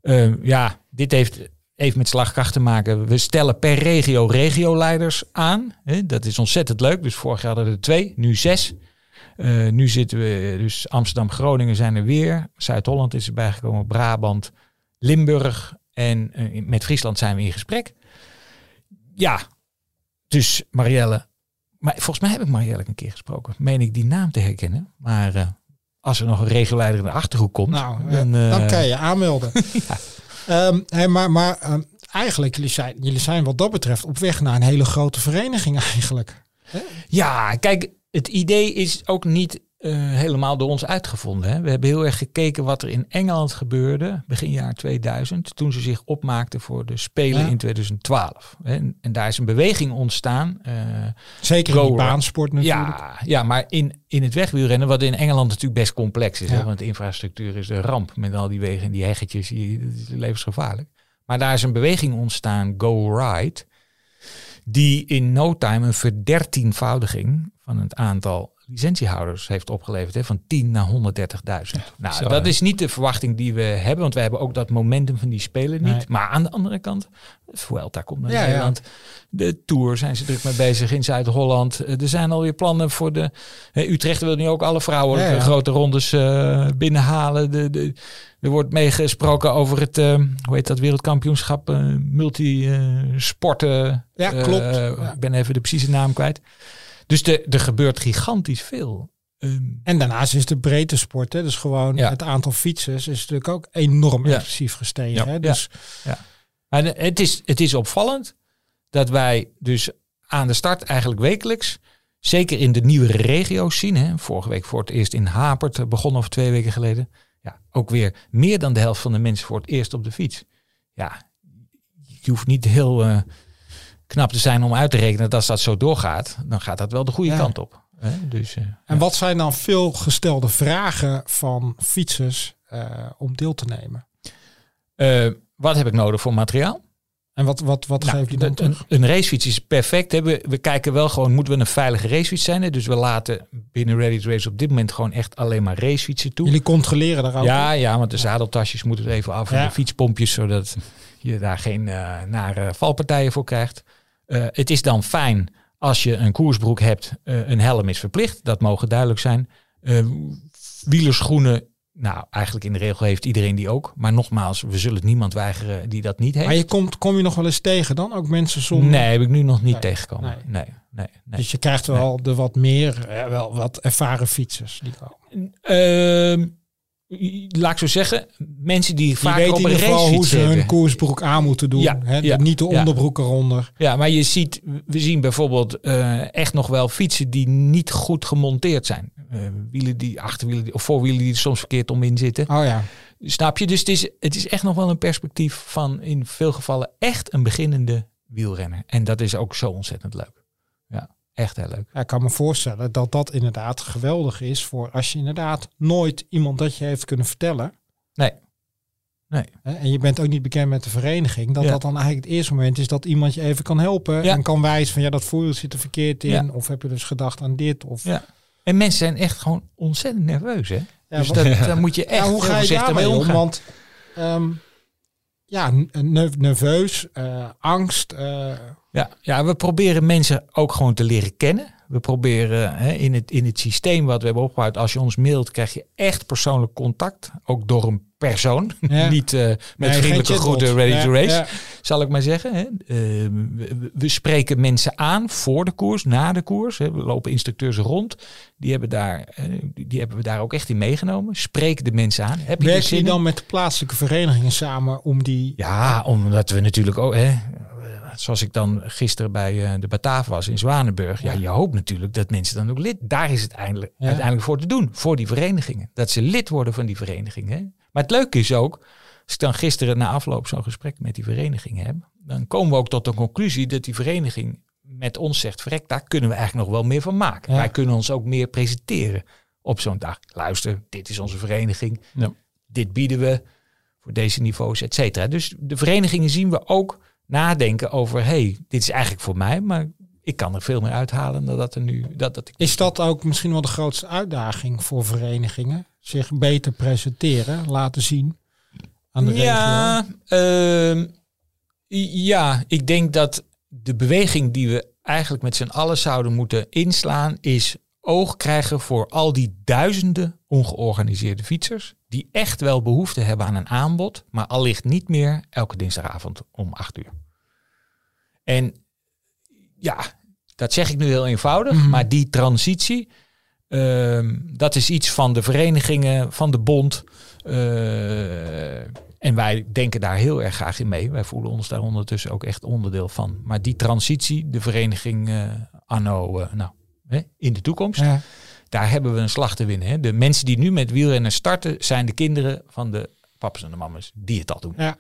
Uh, ja, dit heeft even met slagkracht te maken. We stellen per regio regioleiders aan. Dat is ontzettend leuk. Dus vorig jaar hadden er twee, nu zes. Uh, nu zitten we, dus Amsterdam, Groningen zijn er weer. Zuid-Holland is erbij gekomen, Brabant, Limburg. En uh, met Friesland zijn we in gesprek. Ja, dus Marielle. Maar volgens mij heb ik Marielle een keer gesproken. Meen ik die naam te herkennen. Maar uh, als er nog een regioleider in de achterhoek komt. Nou, dan, dan kan je aanmelden. ja. Hey, maar maar um, eigenlijk, jullie zijn, jullie zijn wat dat betreft op weg naar een hele grote vereniging eigenlijk. Ja, kijk, het idee is ook niet uh, helemaal door ons uitgevonden. Hè. We hebben heel erg gekeken wat er in Engeland gebeurde begin jaar 2000, toen ze zich opmaakten voor de Spelen ja. in 2012. En, en, daar is een beweging ontstaan. Uh, Zeker in de baansport natuurlijk. Ja, ja maar in, in het wegwielrennen, wat in Engeland natuurlijk best complex is. Ja. Hè, want de infrastructuur is een ramp met al die wegen en die heggetjes. Die, dat is levensgevaarlijk. Maar daar is een beweging ontstaan, Go Ride, die in no time een verdertienvoudiging van het aantal licentiehouders heeft opgeleverd. Hè, van 10 naar 130.000. nou, zo, dat is niet de verwachting die we hebben. Want we hebben ook dat momentum van die spelen niet. Nee. Maar aan de andere kant, Vuelta komt naar ja, Nederland. Ja. De Tour zijn ze druk mee bezig in Zuid-Holland. Er zijn alweer plannen voor de... Hè, Utrecht wil nu ook alle vrouwen grote rondes uh, binnenhalen. De, de, er wordt meegesproken over het, uh, hoe heet dat, wereldkampioenschap, uh, multisporten. ja, klopt. Ik ben even de precieze naam kwijt. Dus de, er gebeurt gigantisch veel. Um, en daarnaast is de breedte sport, hè, dus gewoon ja. het aantal fietsers is natuurlijk ook enorm ja. excessief gestegen. Ja. Hè, dus ja. Maar het is, het is opvallend dat wij dus aan de start eigenlijk wekelijks, zeker in de nieuwere regio's zien, hè, vorige week voor het eerst in Hapert begonnen of twee weken geleden, ja, ook weer meer dan de helft van de mensen voor het eerst op de fiets. Ja, je hoeft niet heel... Uh, knap te zijn om uit te rekenen dat als dat zo doorgaat, dan gaat dat wel de goede ja. kant op. Hè? Dus, uh, en ja. wat zijn dan veel gestelde vragen van fietsers uh, om deel te nemen? Uh, wat heb ik nodig voor materiaal? En wat, wat, wat nou, geef je dan een, een, racefiets is perfect. Hè? We, we, kijken wel gewoon, moeten we een veilige racefiets zijn? Hè? Dus we laten binnen Ready to Race op dit moment gewoon echt alleen maar racefietsen toe. Jullie controleren daar ook? Ja, ja, want de zadeltasjes moeten er even af. En de fietspompjes, zodat je daar geen nare valpartijen voor krijgt. Uh, het is dan fijn als je een koersbroek hebt. Uh, een helm is verplicht, dat mogen duidelijk zijn. Uh, wielerschoenen, nou eigenlijk in de regel heeft iedereen die ook. Maar nogmaals, we zullen niemand weigeren die dat niet heeft. Maar je komt, kom je nog wel eens tegen dan? Ook mensen zonder... Nee, heb ik nu nog niet nee, tegengekomen. Nee. Nee, nee, nee, Dus je krijgt wel de wat meer, wel wat ervaren fietsers die komen. Laat ik zo zeggen, mensen die, die vaak op een racefiets hoe ze hun koersbroek aan moeten doen. Ja, hè? ja, niet de onderbroek ja. eronder. Ja, maar je ziet, we zien bijvoorbeeld uh, echt nog wel fietsen die niet goed gemonteerd zijn. Uh, wielen die, achterwielen die, of voorwielen die er soms verkeerd om in zitten. Oh ja. Snap je? Dus het is, het is echt nog wel een perspectief van in veel gevallen echt een beginnende wielrenner. En dat is ook zo ontzettend leuk. Echt heel leuk. Ja, ik kan me voorstellen dat dat inderdaad geweldig is voor als je inderdaad nooit iemand dat je heeft kunnen vertellen. Nee. Nee. En je bent ook niet bekend met de vereniging. Dat ja. dat dan eigenlijk het eerste moment is dat iemand je even kan helpen. Ja. En kan wijzen van ja, dat voer zit er verkeerd in. Ja. Of heb je dus gedacht aan dit? Of... Ja. En mensen zijn echt gewoon ontzettend nerveus. Hè? Ja, dus dat, daar moet je echt hoe ga je daarmee om? Want um, ja, nerveus, uh, angst. Uh, ja, ja, we proberen mensen ook gewoon te leren kennen. We proberen hè, in, het, in het systeem wat we hebben opgebouwd, als je ons mailt, krijg je echt persoonlijk contact. Ook door een persoon. Ja. Niet uh, met nee, vriendelijke groeten, ready ja, to race, ja. zal ik maar zeggen. Hè. Uh, we, we, spreken mensen aan voor de koers, na de koers. Hè. We lopen instructeurs rond. Die hebben, daar, uh, die hebben we daar ook echt in meegenomen. Spreken de mensen aan. Heb Werk je, je dan met de plaatselijke verenigingen samen om die... Ja, omdat we natuurlijk ook... Hè, zoals ik dan gisteren bij uh, de Bataaf was in Zwanenburg. Ja. ja. je hoopt natuurlijk dat mensen dan ook lid. Daar is het eindelijk, ja. uiteindelijk voor te doen. Voor die verenigingen. Dat ze lid worden van die verenigingen. Maar het leuke is ook, als ik dan gisteren na afloop zo'n gesprek met die vereniging heb. Dan komen we ook tot de conclusie dat die vereniging met ons zegt, verrek, daar kunnen we eigenlijk nog wel meer van maken. Ja. Wij kunnen ons ook meer presenteren op zo'n dag. Luister, dit is onze vereniging. Ja. Dit bieden we voor deze niveaus, et cetera. Dus de verenigingen zien we ook nadenken over, hey, dit is eigenlijk voor mij, maar ik kan er veel meer uithalen dan dat er nu. Dat, dat ik Is dat ook misschien wel de grootste uitdaging voor verenigingen? Zich beter presenteren, laten zien aan de regio? ja, ehm, ja, ik denk dat de beweging die we eigenlijk met z'n allen zouden moeten inslaan, is oog krijgen voor al die duizenden ongeorganiseerde fietsers. Die echt wel behoefte hebben aan een aanbod, maar allicht niet meer elke dinsdagavond om acht uur. En ja, dat zeg ik nu heel eenvoudig, Mhm. maar die transitie, ehm, dat is iets van de verenigingen, van de bond. eh, en wij denken daar heel erg graag in mee. Wij voelen ons daar ondertussen ook echt onderdeel van. Maar die transitie, de vereniging eh, anno, eh, nou, hè, in de toekomst, Ja. Daar hebben we een slag te winnen. Hè. De mensen die nu met wielrennen starten, zijn de kinderen van de papa's en de mamas die het al doen. Ja.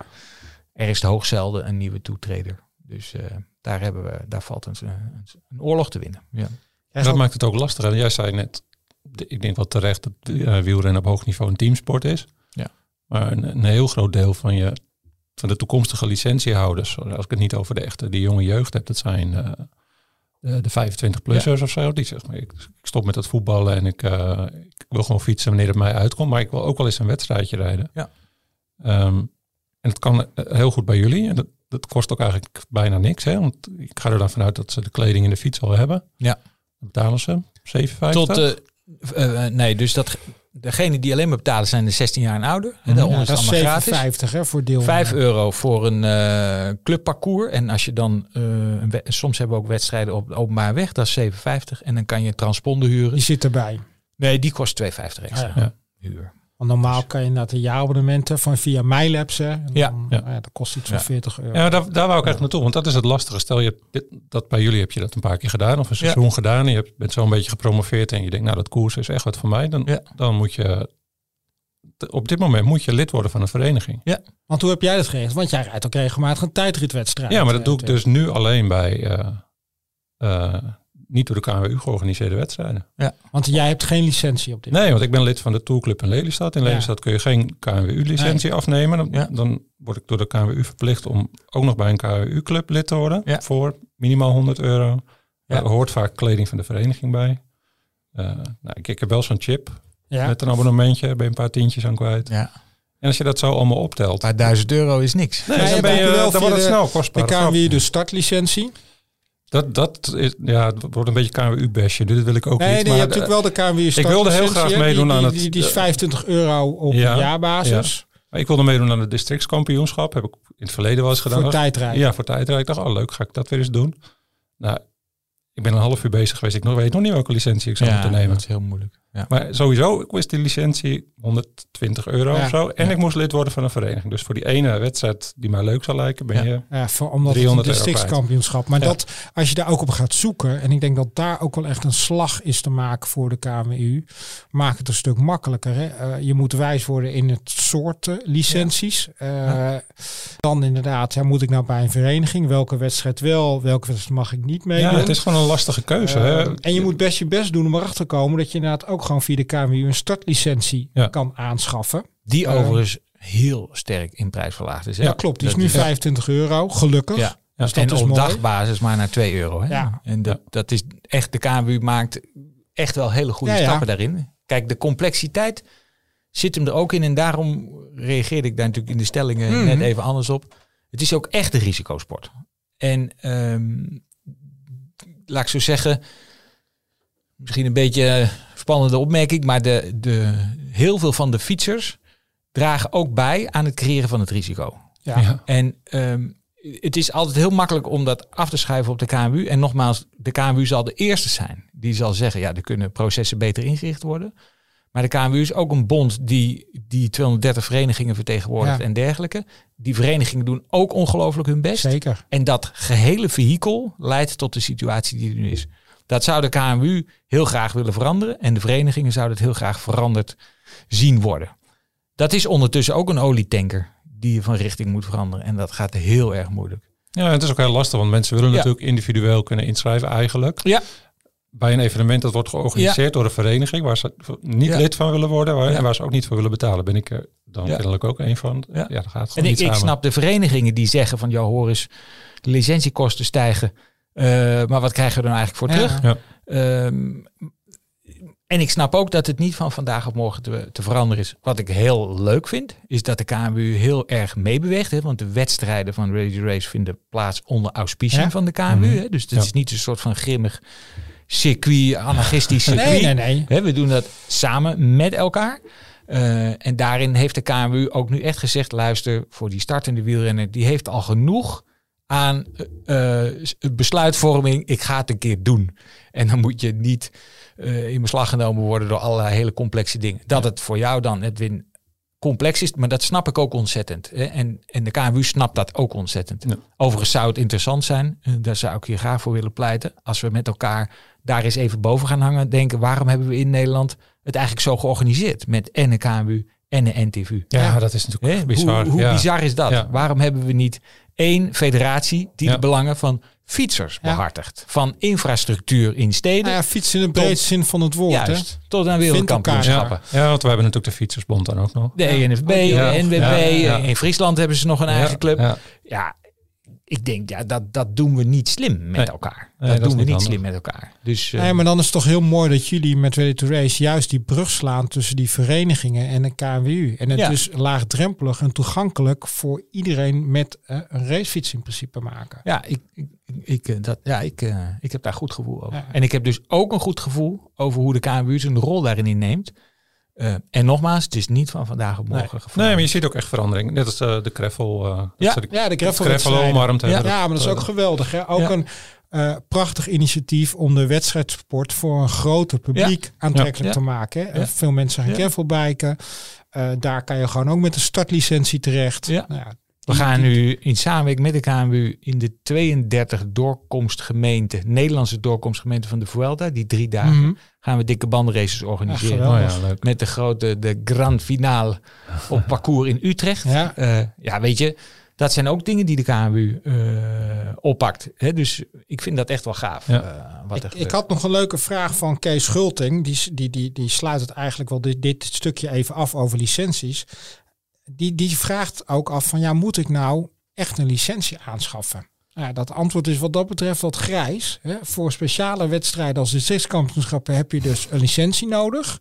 Er is hoogzelden een nieuwe toetreder. Dus eh, daar, hebben we, daar valt een, een, een oorlog te winnen. Ja. Dat maakt het ook lastiger. En jij zei net, de- ik denk wel terecht dat uh, wielrennen op hoog niveau een teamsport is. Ja. Maar een, een heel groot deel van, je, van de toekomstige licentiehouders, als ik het niet over de echte, die jonge jeugd heb, dat zijn eh, de, de 25-plussers of zo. Die zeggen, ik, ik stop met het voetballen en ik, eh, ik wil gewoon fietsen wanneer het mij uitkomt. Maar ik wil ook wel eens een wedstrijdje rijden. Ja. Ehm, en het kan eh, heel goed bij jullie. En dat, dat kost ook eigenlijk bijna niks. Hè? Want ik ga er dan vanuit dat ze de kleding in de fiets al hebben. Ja. Dan betalen ze 7,50. Tot, eh, eh, eh, nee, dus dat, degene die alleen maar betalen zijn de 16 jaar en ouder. En daaronder Ja, is dat het is allemaal gratis. 7,50 hè, voor deel. 5 euro voor een eh, clubparcours. En als je dan, eh, een soms hebben we ook wedstrijden op de openbare weg, dat is 7,50. En dan kan je een transponder huren. Die zit erbij. Nee, die kost 2,50 extra. Ja. Ja. Huur. Want normaal kan je inderdaad een jaarabonnementen van via MyLabs. Hè, en Ja, dan, ja. nou ja, dat kost iets van Ja. 40 euro. Ja, daar, daar wou ik eigenlijk naartoe. Want dat is het lastige. Stel je dit- dat bij jullie heb je dat een paar keer gedaan. Of een seizoen gedaan. En je hebt- bent zo'n beetje gepromoveerd. En je denkt, nou dat koers is echt wat voor mij. Dan, Ja. dan moet je... Op dit moment moet je lid worden van een vereniging. Want hoe heb jij dat geregeld? Want jij rijdt ook regelmatig een tijdritwedstrijd. Ja, maar dat eh, doe ik dus nu alleen bij... eh, eh, niet door de KNWU georganiseerde wedstrijden. Want jij hebt geen licentie op dit Nee, want ik ben lid van de Tourclub in Lelystad. In Ja. Lelystad kun je geen KNWU-licentie afnemen. Dan, Ja. dan word ik door de KNWU verplicht om ook nog bij een KNWU-club lid te worden. Ja. Voor minimaal 100 euro. Ja. Er hoort vaak kleding van de vereniging bij. Eh, nou, ik, ik heb wel zo'n chip Ja. met een abonnementje. Ben je een paar tientjes aan kwijt. Ja. En als je dat zo allemaal optelt. Maar 1000 euro is niks. Nee, je dan, ben je, wel dan wordt het snel kostbaar. KNWU de startlicentie. Dat, dat is, ja, het wordt een beetje KNWU-besje. Dit wil ik ook Nee, niet. nee, je hebt natuurlijk wel de KNWU ik wilde heel graag meedoen die, aan het- Die, die is 25 euro op Ja, jaarbasis. maar ik wilde meedoen aan het districtskampioenschap. Heb ik in het verleden wel eens gedaan. Voor tijdrijden. Ja, voor tijdrijden. Ik dacht, oh leuk, ga ik dat weer eens doen. Nou, ik ben een half uur bezig geweest. Ik nog, weet nog niet welke licentie ik zou moeten nemen. dat is heel moeilijk. Ja. Maar sowieso, ik wist die licentie 120 euro Ja. of zo. En Ja. ik moest lid worden van een vereniging. Dus voor die ene wedstrijd die mij leuk zou lijken, ben Ja. je... Ja, voor, omdat het 300 een euro districtskampioenschap. Maar Ja. dat, als je daar ook op gaat zoeken, en ik denk dat daar ook wel echt een slag is te maken voor de KMU, maakt het een stuk makkelijker. Hè? Eh, je moet wijs worden in het soorten licenties. Eh, Dan inderdaad, ja, moet ik nou bij een vereniging? Welke wedstrijd wel, welke wedstrijd mag ik niet meedoen? Ja, het is gewoon een lastige keuze. hè. Eh, en je moet best je best doen om erachter te komen dat je inderdaad ook gewoon via de KMU een startlicentie Ja. kan aanschaffen. Die Eh, overigens heel sterk in prijs verlaagd is. Hè? Ja, klopt. Die is nu 25 euro, gelukkig. Ja. Ja, Dus dat en is op dagbasis maar naar 2 euro. Hè? Ja. En dat, dat is echt, de KNWU maakt echt wel hele goede Ja, stappen daarin. Kijk, de complexiteit zit hem er ook in. En daarom reageerde ik daar natuurlijk in de stellingen Mhm. net even anders op. Het is ook echt een risicosport. En ehm, laat ik zo zeggen, misschien een beetje spannende opmerking, maar de, de, heel veel van de fietsers dragen ook bij aan het creëren van het risico. Ja. Ja. En ehm, het is altijd heel makkelijk om dat af te schuiven op de KMU. En nogmaals, de KMU zal de eerste zijn die zal zeggen, ja, er kunnen processen beter ingericht worden. Maar de KMU is ook een bond die, die 230 verenigingen vertegenwoordigt Ja. en dergelijke. Die verenigingen doen ook ongelooflijk hun best. Zeker. En dat gehele vehikel leidt tot de situatie die er nu is. Dat zou de KMU heel graag willen veranderen. En de verenigingen zouden het heel graag veranderd zien worden. Dat is ondertussen ook een olietanker die je van richting moet veranderen. En dat gaat heel erg moeilijk. Ja, het is ook heel lastig, want mensen willen Ja. natuurlijk individueel kunnen inschrijven eigenlijk. Ja. bij een evenement dat wordt georganiseerd door een vereniging waar ze niet Ja. lid van willen worden waar, en waar ze ook niet voor willen betalen, ben ik er dan kennelijk ook een van. Ja. Dan gaat En gewoon ik, niet ik samen. snap de verenigingen die zeggen van, ja hoor eens, de licentiekosten stijgen. Eh, maar wat krijgen we er nou eigenlijk voor terug? Ja. Ehm, en ik snap ook dat het niet van vandaag op morgen te, te veranderen is. Wat ik heel leuk vind, is dat de KMU heel erg meebeweegt. Hè? Want de wedstrijden van Ready to Race vinden plaats onder auspiciën Ja. van de KMU. Mhm. Hè? Dus het Ja. is niet een soort van grimmig circuit, anarchistisch circuit. Nee, nee, nee. Hè, we doen dat samen met elkaar. Eh, en daarin heeft de KMU ook nu echt gezegd: luister, voor die startende wielrenner, die heeft al genoeg aan eh, eh, besluitvorming. Ik ga het een keer doen. En dan moet je niet eh, in beslag genomen worden door allerlei hele complexe dingen. Dat het voor jou dan, Edwin, complex is, maar dat snap ik ook ontzettend. Hè. En, en de KMU snapt dat ook ontzettend. Ja. Overigens zou het interessant zijn, daar zou ik hier graag voor willen pleiten, als we met elkaar daar eens even boven gaan hangen, denken waarom hebben we in Nederland het eigenlijk zo georganiseerd met en de KMU en de NTVU. Ja, Ja. dat is natuurlijk Hè? bizar. Hoe, hoe ja. bizar is dat? Waarom hebben we niet één federatie die Ja. de belangen van fietsers Ja. behartigt? Van infrastructuur in steden, Nou ja, fietsen in de breedste zin van het woord. Hè? juist, tot aan wereldkampioenschappen. Ja. ja, want we hebben natuurlijk de Fietsersbond dan ook nog. De ENFB, Ja. de NWB, Ja, ja. in Friesland hebben ze nog een eigen Ja, club. Ja. Ik denk, ja, dat, dat doen we niet slim met Nee. elkaar. Nee, dat, doen we niet handig. slim met elkaar. Dus eh, Nee, maar dan is het toch heel mooi dat jullie met Ready to Race juist die brug slaan tussen die verenigingen en de KNWU. En het Ja. dus laagdrempelig en toegankelijk voor iedereen met eh, een racefiets in principe maken. ja, ik, ik, ik, eh, dat, ja ik, eh, ik heb daar goed gevoel over. Ja. En ik heb dus ook een goed gevoel over hoe de KNWU zijn rol daarin inneemt. Eh, en nogmaals, het is niet van vandaag op morgen Nee, gevraagd. maar je ziet ook echt verandering. Net als eh, de Greffel. eh, dat Ja. de Ja, de omarmd hebben. Ja, maar dat is ook geweldig. Hè? Ook Ja. een eh, prachtig initiatief om de wedstrijdsport voor een groter publiek aantrekkelijk Ja. te maken. Hè? Ja. Veel mensen gaan Ja. gravelbiken. Eh daar kan je gewoon ook met een startlicentie terecht. Ja. Nou ja, We gaan nu in samenwerking met de KNWU in de 32 doorkomstgemeenten, Nederlandse doorkomstgemeenten van de Vuelta, die drie dagen, Mhm. gaan we dikke bandenraces organiseren. Oh ja, leuk. met de grote de grand finale op parcours in Utrecht. Ja. Eh, ja, weet je, dat zijn ook dingen die de KNWU eh, oppakt. Hè? Dus ik vind dat echt wel gaaf. Ja. eh, wat Ik, ik had nog een leuke vraag van Kees Schulting. Die, die, die, die sluit het eigenlijk wel dit, dit stukje even af over licenties. Die, die vraagt ook af van ja, moet ik nou echt een licentie aanschaffen? Nou dat antwoord is wat dat betreft wat grijs. Hè. Voor speciale wedstrijden als de districtskampioenschappen heb je dus een licentie nodig.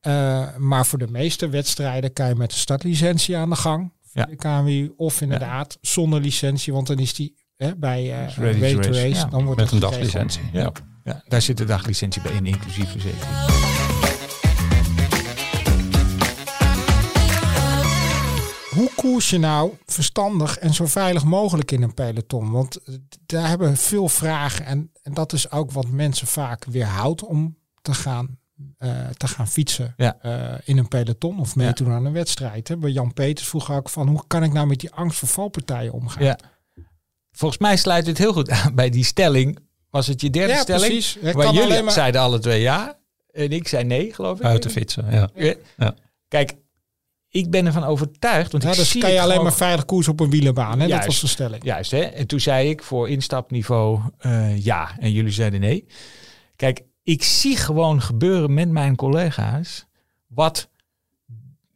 Eh, maar voor de meeste wedstrijden kan je met een startlicentie aan de gang. Ja. De KMU of inderdaad zonder licentie, want dan is die hè, bij Ready ready, to to race, race. ja. Dan wordt Met een daglicentie. Ja. Ja, daar zit de daglicentie bij in, inclusief verzekering. Hoe koers je nou verstandig en zo veilig mogelijk in een peloton? Want eh, daar hebben we veel vragen en, en dat is ook wat mensen vaak weerhoudt om te gaan, eh, te gaan fietsen Ja. eh, in een peloton of mee Ja. te doen aan een wedstrijd. Hè? Bij Jan Peters vroeg ook van hoe kan ik nou met die angst voor valpartijen omgaan? Ja. Volgens mij sluit het heel goed aan bij die stelling. Was het je derde Ja, stelling? precies. Waar jullie maar- zeiden alle twee ja. En ik zei nee, geloof ik. Buiten fietsen, ja. Ja. Ja. Kijk, ik ben ervan overtuigd. Want Ja, ik dus zie kan je alleen gewoon- maar veilig koers op een wielenbaan. Hè? Dat was de stelling. Juist, hè? En toen zei ik voor instapniveau eh, ja. En jullie zeiden nee. Kijk, ik zie gewoon gebeuren met mijn collega's wat,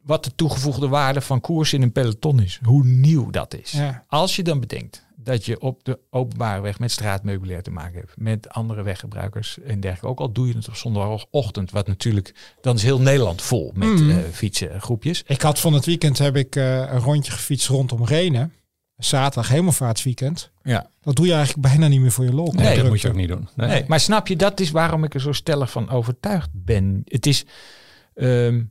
wat de toegevoegde waarde van koers in een peloton is. Hoe nieuw dat is. Ja. Als je dan bedenkt dat je op de openbare weg met straatmeubilair te maken hebt, met andere weggebruikers en dergelijke. Ook al doe je het op zondagochtend, wat natuurlijk, dan is heel Nederland vol met Mhm. eh, fietsengroepjes. Ik had van het weekend heb ik eh, een rondje gefietst rondom Renen. Zaterdag hemelvaartsweekend. Ja. Dat doe je eigenlijk bijna niet meer voor je lol. Nee, dat moet je ook niet doen. Nee. Nee, maar snap je, dat is waarom ik er zo stellig van overtuigd ben. Het is, ehm,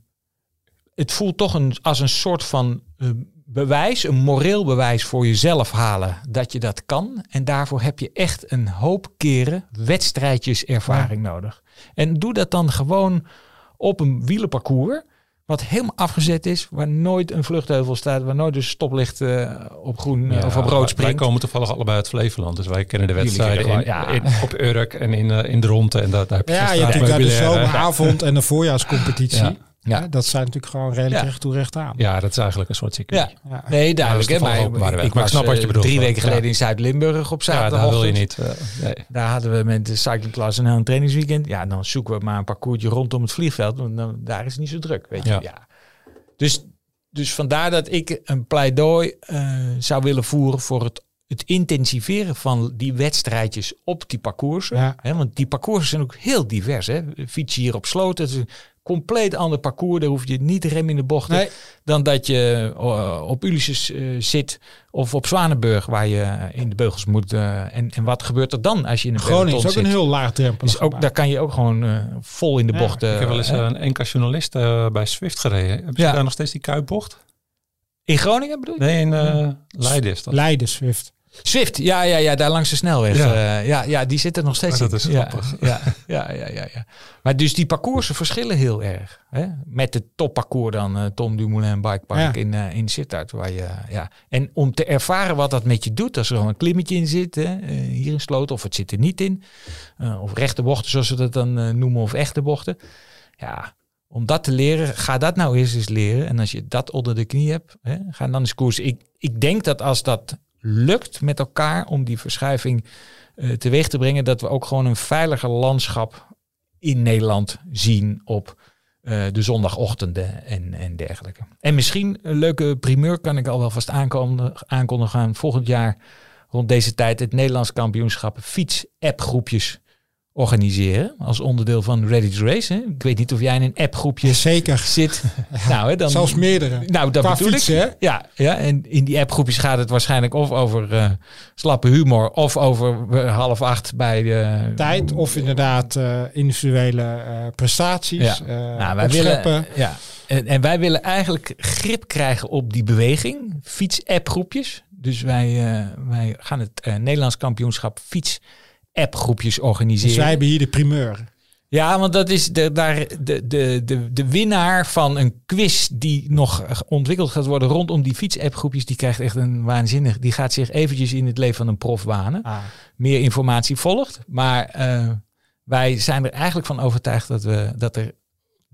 het voelt toch een, als een soort van eh, bewijs, een moreel bewijs voor jezelf halen dat je dat kan. En daarvoor heb je echt een hoop keren wedstrijdjes ervaring nodig. En doe dat dan gewoon op een wielenparcours. Wat helemaal afgezet is, waar nooit een vluchtheuvel staat, waar nooit een stoplicht eh, op groen eh, Ja, of op rood springt. Wij komen toevallig allebei uit Flevoland, dus wij kennen de wedstrijden kennen in, gewoon- ja. in- op Urk en in, eh, in de Ronde. En daar, daar heb je Ja, je hebt natuurlijk daar de zomeravond en de voorjaarscompetitie. Ja. Ja. Hè, Dat zijn natuurlijk gewoon redelijk Ja. recht toe recht aan. Ja, dat is eigenlijk een soort circuit. Ja, Ja. nee, duidelijk. Ja, dat maar ik Maar ik was snap wat je eh, bedoelt. drie weken Ja. geleden in Zuid-Limburg op Ja, daar zaterdag. wil je niet. nee. Daar hadden we met de cyclingklas een heel trainingsweekend. Ja, dan zoeken we maar een parcoursje rondom het vliegveld. Want dan, daar is het niet zo druk, weet je. Ja. Ja. Dus, dus vandaar dat ik een pleidooi eh, zou willen voeren voor het, het intensiveren van die wedstrijdjes op die parcoursen. Ja. Hè, want die parcoursen zijn ook heel divers. Hè. Fiets je hier op sloot, dat is een compleet ander parcours. Daar hoef je niet te remmen in de bochten Nee, dan dat je eh, op Ulysses eh, zit of op Zwanenburg waar je eh, in de beugels moet. en, en wat gebeurt er dan als je in een Groningen is ook een heel laagdrempelig Is ook, daar kan je ook gewoon eh, vol in de Ja, bocht. eh, Ik heb wel eens een NK journalist eh, bij Swift gereden. Hebben ze Ja. daar nog steeds die kuipbocht? in Groningen bedoel je? Nee, in eh Leiden is dat. Leiden Swift. Swift, ja, ja, ja, daar langs de snelweg. Ja. Ja, ja, ja die zitten nog steeds Maar dat in. is ja, grappig. Ja, ja, ja, ja, ja. Maar dus die parcoursen verschillen heel erg. Hè? Met het topparcours dan, eh, Tom Dumoulin Bike Park Ja. in, eh in Sittard. Waar je, ja. En om te ervaren wat dat met je doet, als er gewoon een klimmetje in zit, hè, eh, hier in Sloot, of het zit er niet in. eh, of rechte bochten, zoals we dat dan eh, noemen, of echte bochten. Ja, om dat te leren, ga dat nou eerst eens leren. En als je dat onder de knie hebt, hè, ga dan eens koersen. Ik, ik denk dat als dat lukt met elkaar om die verschuiving eh, teweeg te brengen, dat we ook gewoon een veiliger landschap in Nederland zien op eh, de zondagochtenden en, en dergelijke. En misschien een leuke primeur kan ik al wel vast aankondigen, aankondigen aan volgend jaar rond deze tijd het Nederlands kampioenschap fiets-app-groepjes organiseren als onderdeel van Ready to Race. Hè. Ik weet niet of jij in een appgroepje Zeker. zit. Nou, hè, dan, Zelfs meerdere. nou, dat Qua bedoel fietsen, ik. hè? Ja, ja, en in die appgroepjes gaat het waarschijnlijk of over eh, slappe humor of over eh, half acht bij de Tijd of inderdaad eh, individuele prestaties. Ja. Nou, wij willen, ja. en, en wij willen eigenlijk grip krijgen op die beweging, fiets-appgroepjes. Dus wij, wij gaan het Nederlands kampioenschap fiets-appgroepjes organiseren. Dus wij hebben hier de primeur. Ja, want dat is de, daar, de, de, de, de winnaar van een quiz die nog ontwikkeld gaat worden rondom die fiets-appgroepjes. Die krijgt echt een waanzinnig. Die gaat zich eventjes in het leven van een prof wanen. Meer informatie volgt. Maar eh, wij zijn er eigenlijk van overtuigd dat, we, dat er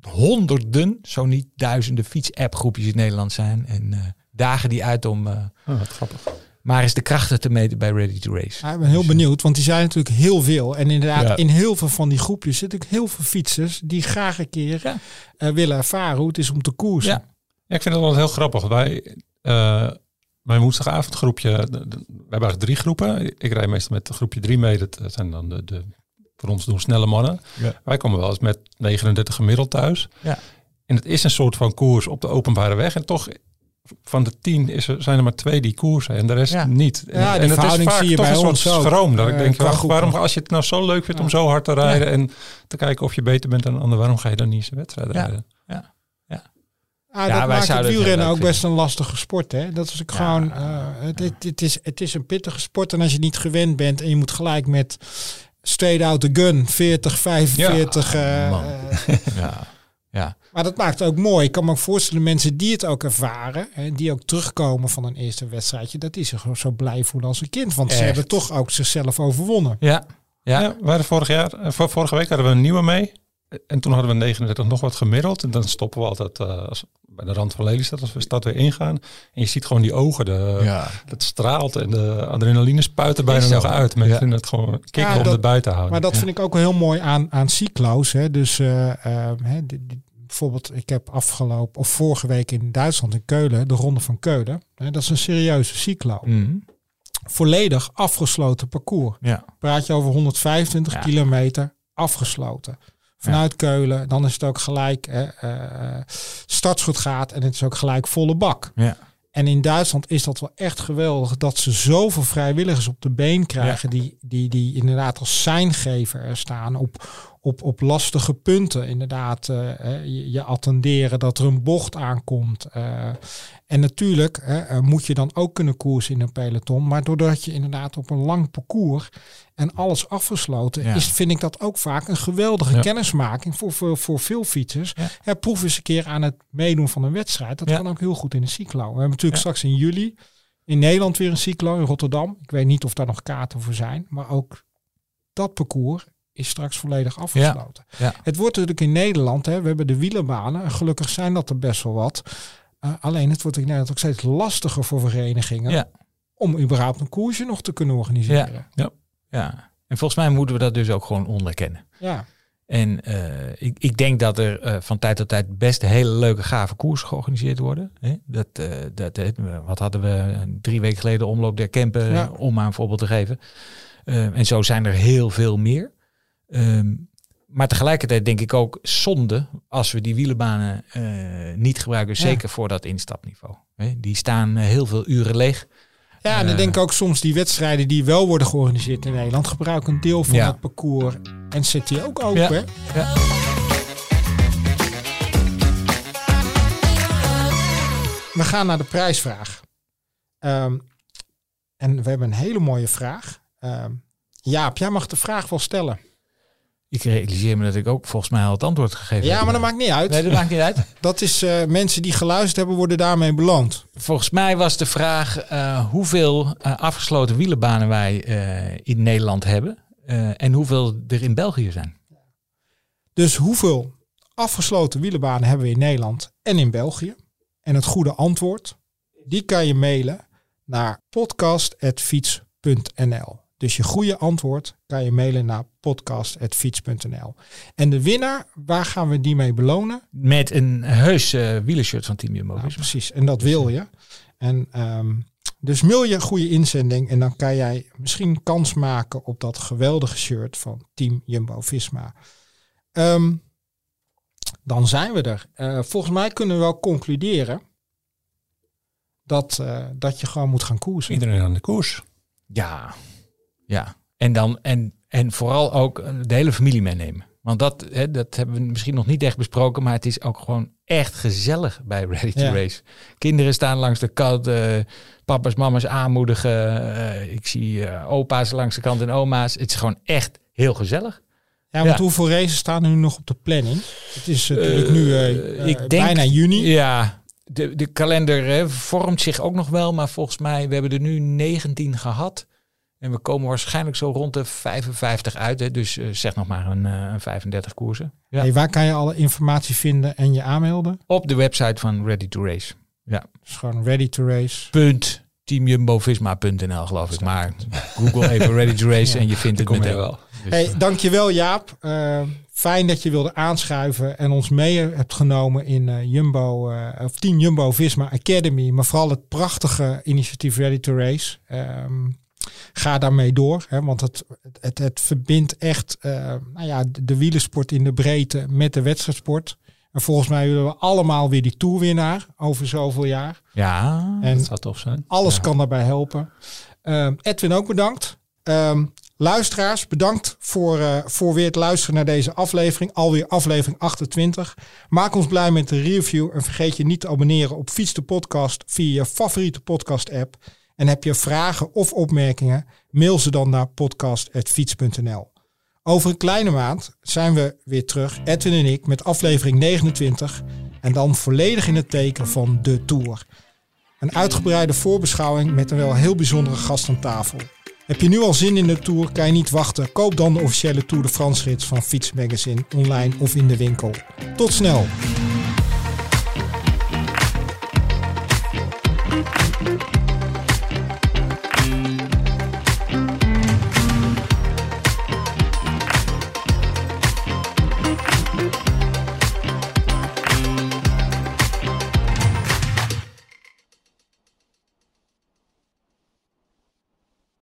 honderden, zo niet duizenden fiets-appgroepjes in Nederland zijn. En eh, dagen die uit om eh, Oh, wat grappig. Maar eens de krachten te meten bij Ready to Race. Ja, ik ben heel benieuwd, want die zijn natuurlijk heel veel. En inderdaad, Ja. in heel veel van die groepjes zitten ook heel veel fietsers die graag een keer Ja. eh, willen ervaren hoe het is om te koersen. Ja. Ja, ik vind het wel heel grappig. Wij, eh, mijn woensdagavondgroepje, we hebben eigenlijk drie groepen. Ik rijd meestal met groepje drie mee. Dat zijn dan de, de voor ons doen snelle mannen. Ja. Wij komen wel eens met 39 gemiddeld thuis. Ja. En het is een soort van koers op de openbare weg. En toch, van de tien is er, zijn er maar twee die koersen en de rest Ja. niet. Ja, en, die en het is vaak zie je toch bij een soort ons ook, schroom. Dat ik eh, denk, wacht, groepen. waarom, als je het nou zo leuk vindt om Ja. zo hard te rijden en te kijken of je beter bent dan een ander, waarom ga je dan niet eens een wedstrijd Ja. rijden? Ah, Ja, dat wij maakt het wielrennen ook best een lastige sport. Hè? Dat is ook Ja. gewoon, eh, het, het, het is, het is een pittige sport. En als je niet gewend bent en je moet gelijk met straight out the gun, 40, 45. eh, man. eh, Ja, ja. Maar dat maakt het ook mooi. Ik kan me ook voorstellen, mensen die het ook ervaren, hè, die ook terugkomen van een eerste wedstrijdje, dat die zich zo blij voelen als een kind. Want ze hebben toch ook zichzelf overwonnen. ja. Ja, Ja. we hadden vorig jaar, eh, vor- vorige week hadden we een nieuwe mee. En toen hadden we 39 nog wat gemiddeld. En dan stoppen we altijd eh, als, bij de rand van Lelystad als we de stad weer ingaan. En je ziet gewoon die ogen, de, ja. dat straalt en de adrenaline spuit er bijna nog uit. Mensen Ja. vinden het gewoon kicken Ja, om dat- het buiten te houden. Maar dat Ja. vind ik ook wel heel mooi aan, aan cyclo's. Hè. Dus eh, die- bijvoorbeeld, ik heb afgelopen, of vorige week in Duitsland, in Keulen, de Ronde van Keulen. Hè, dat is een serieuze cyclo. Mhm. Volledig afgesloten parcours. ja. Praat je over 125 Ja. kilometer afgesloten. Vanuit Keulen, dan is het ook gelijk hè, eh, startschot gaat en het is ook gelijk volle bak. Ja. En in Duitsland is dat wel echt geweldig dat ze zoveel vrijwilligers op de been krijgen die, die, die inderdaad als seingever er staan op, op, op lastige punten. Inderdaad, eh, je, je attenderen dat er een bocht aankomt. eh. en natuurlijk eh, moet je dan ook kunnen koersen in een peloton. Maar doordat je inderdaad op een lang parcours en alles afgesloten Ja. is, vind ik dat ook vaak een geweldige Ja. kennismaking voor, voor, voor veel fietsers. Ja. Hè, proef eens een keer aan het meedoen van een wedstrijd. Dat kan ook heel goed in een cyclo. We hebben natuurlijk straks in juli in Nederland weer een cyclo in Rotterdam. Ik weet niet of daar nog kaarten voor zijn, maar ook dat parcours is straks volledig afgesloten. ja. Het wordt natuurlijk in Nederland, hè, we hebben de wielerbanen. En gelukkig zijn dat er best wel wat. Uh, alleen het wordt in Nederland ook steeds lastiger voor verenigingen. Ja. Om überhaupt een koersje nog te kunnen organiseren. Ja. ja. En volgens mij moeten we dat dus ook gewoon onderkennen. Ja. En uh, ik, ik denk dat er uh, van tijd tot tijd best hele leuke, gave koers georganiseerd worden. Hè? Dat, uh, dat, wat hadden we drie weken geleden omloop der Kempen, ja. om maar een voorbeeld te geven. en zo zijn er heel veel meer. Um, maar tegelijkertijd denk ik ook zonde als we die wielenbanen niet gebruiken, ja. zeker voor dat instapniveau. Die staan heel veel uren leeg. Ja, en dan denk ik ook soms die wedstrijden die wel worden georganiseerd in Nederland gebruiken een deel van Ja. het parcours en zet die ook open. Ja. We gaan naar de prijsvraag. Ehm, en we hebben een hele mooie vraag. Ehm, Jaap, jij mag de vraag wel stellen. Ik realiseer me dat ik ook volgens mij al het antwoord gegeven heb. Ja, maar dat maakt niet uit. Nee, dat maakt niet uit. Dat is eh, mensen die geluisterd hebben, worden daarmee beloond. Volgens mij was de vraag eh, hoeveel eh, afgesloten wielenbanen wij in Nederland hebben. en hoeveel er in België zijn. Dus hoeveel afgesloten wielenbanen hebben we in Nederland en in België? En het goede antwoord, die kan je mailen naar podcast.fiets.nl. Dus je goede antwoord kan je mailen naar podcast.fiets.nl. En de winnaar, waar gaan we die mee belonen? Met een heus eh wielershirt van Team Jumbo. Nou, precies, en dat wil je. En ehm, dus mail je een goede inzending en dan kan jij misschien kans maken op dat geweldige shirt van Team Jumbo-Visma. Ehm, dan zijn we er. Eh, volgens mij kunnen we wel concluderen dat, eh, dat je gewoon moet gaan koersen. Iedereen aan de koers. Ja, ja. En, dan, en, en vooral ook eh, de hele familie meenemen. Want dat, hè, dat hebben we misschien nog niet echt besproken, maar het is ook gewoon echt gezellig bij Ready to Ja. Race. Kinderen staan langs de kant, eh, papa's, mama's aanmoedigen. eh, ik zie opa's langs de kant en oma's. Het is gewoon echt heel gezellig. Ja, want Ja. hoeveel races staan er nu nog op de planning? Het is natuurlijk nu ik denk- bijna juni. Ja, de, de kalender hè, vormt zich ook nog wel, maar volgens mij, we hebben er nu 19 gehad. En we komen waarschijnlijk zo rond de 55 uit. Hè, dus eh, zeg nog maar een, eh, een 35 koersen. Ja. Hey, waar kan je alle informatie vinden en je aanmelden? Op de website van Ready to Race. Dus gewoon ready to race. Punt teamjumbovisma.nl geloof ik. Maar Google even Ready to Race Ja, en je vindt het meteen. wel. Dus, Hey, eh, dankjewel Jaap. Eh, fijn dat je wilde aanschuiven en ons mee hebt genomen in eh, Jumbo, eh, of Team Jumbo Visma Academy. Maar vooral het prachtige initiatief Ready to Race. Ehm, ga daarmee door, hè, want het, het, het verbindt echt eh, nou ja, de, wielersport in de breedte met de wedstrijdsport. En volgens mij willen we allemaal weer die toerwinnaar over zoveel jaar. ja, En Dat zou tof zijn. alles Ja. kan daarbij helpen. Ehm, Edwin ook bedankt. Ehm, luisteraars, bedankt voor, eh, voor weer het luisteren naar deze aflevering. Alweer aflevering 28. Maak ons blij met de review. En vergeet je niet te abonneren op Fiets de Podcast via je favoriete podcast app. En heb je vragen of opmerkingen, mail ze dan naar podcast.fiets.nl. Over een kleine maand zijn we weer terug, Edwin en ik, met aflevering 29. En dan volledig in het teken van de Tour. Een uitgebreide voorbeschouwing met een wel heel bijzondere gast aan tafel. Heb je nu al zin in de Tour, kan je niet wachten. Koop dan de officiële Tour de France gids van Fiets Magazine online of in de winkel. Tot snel!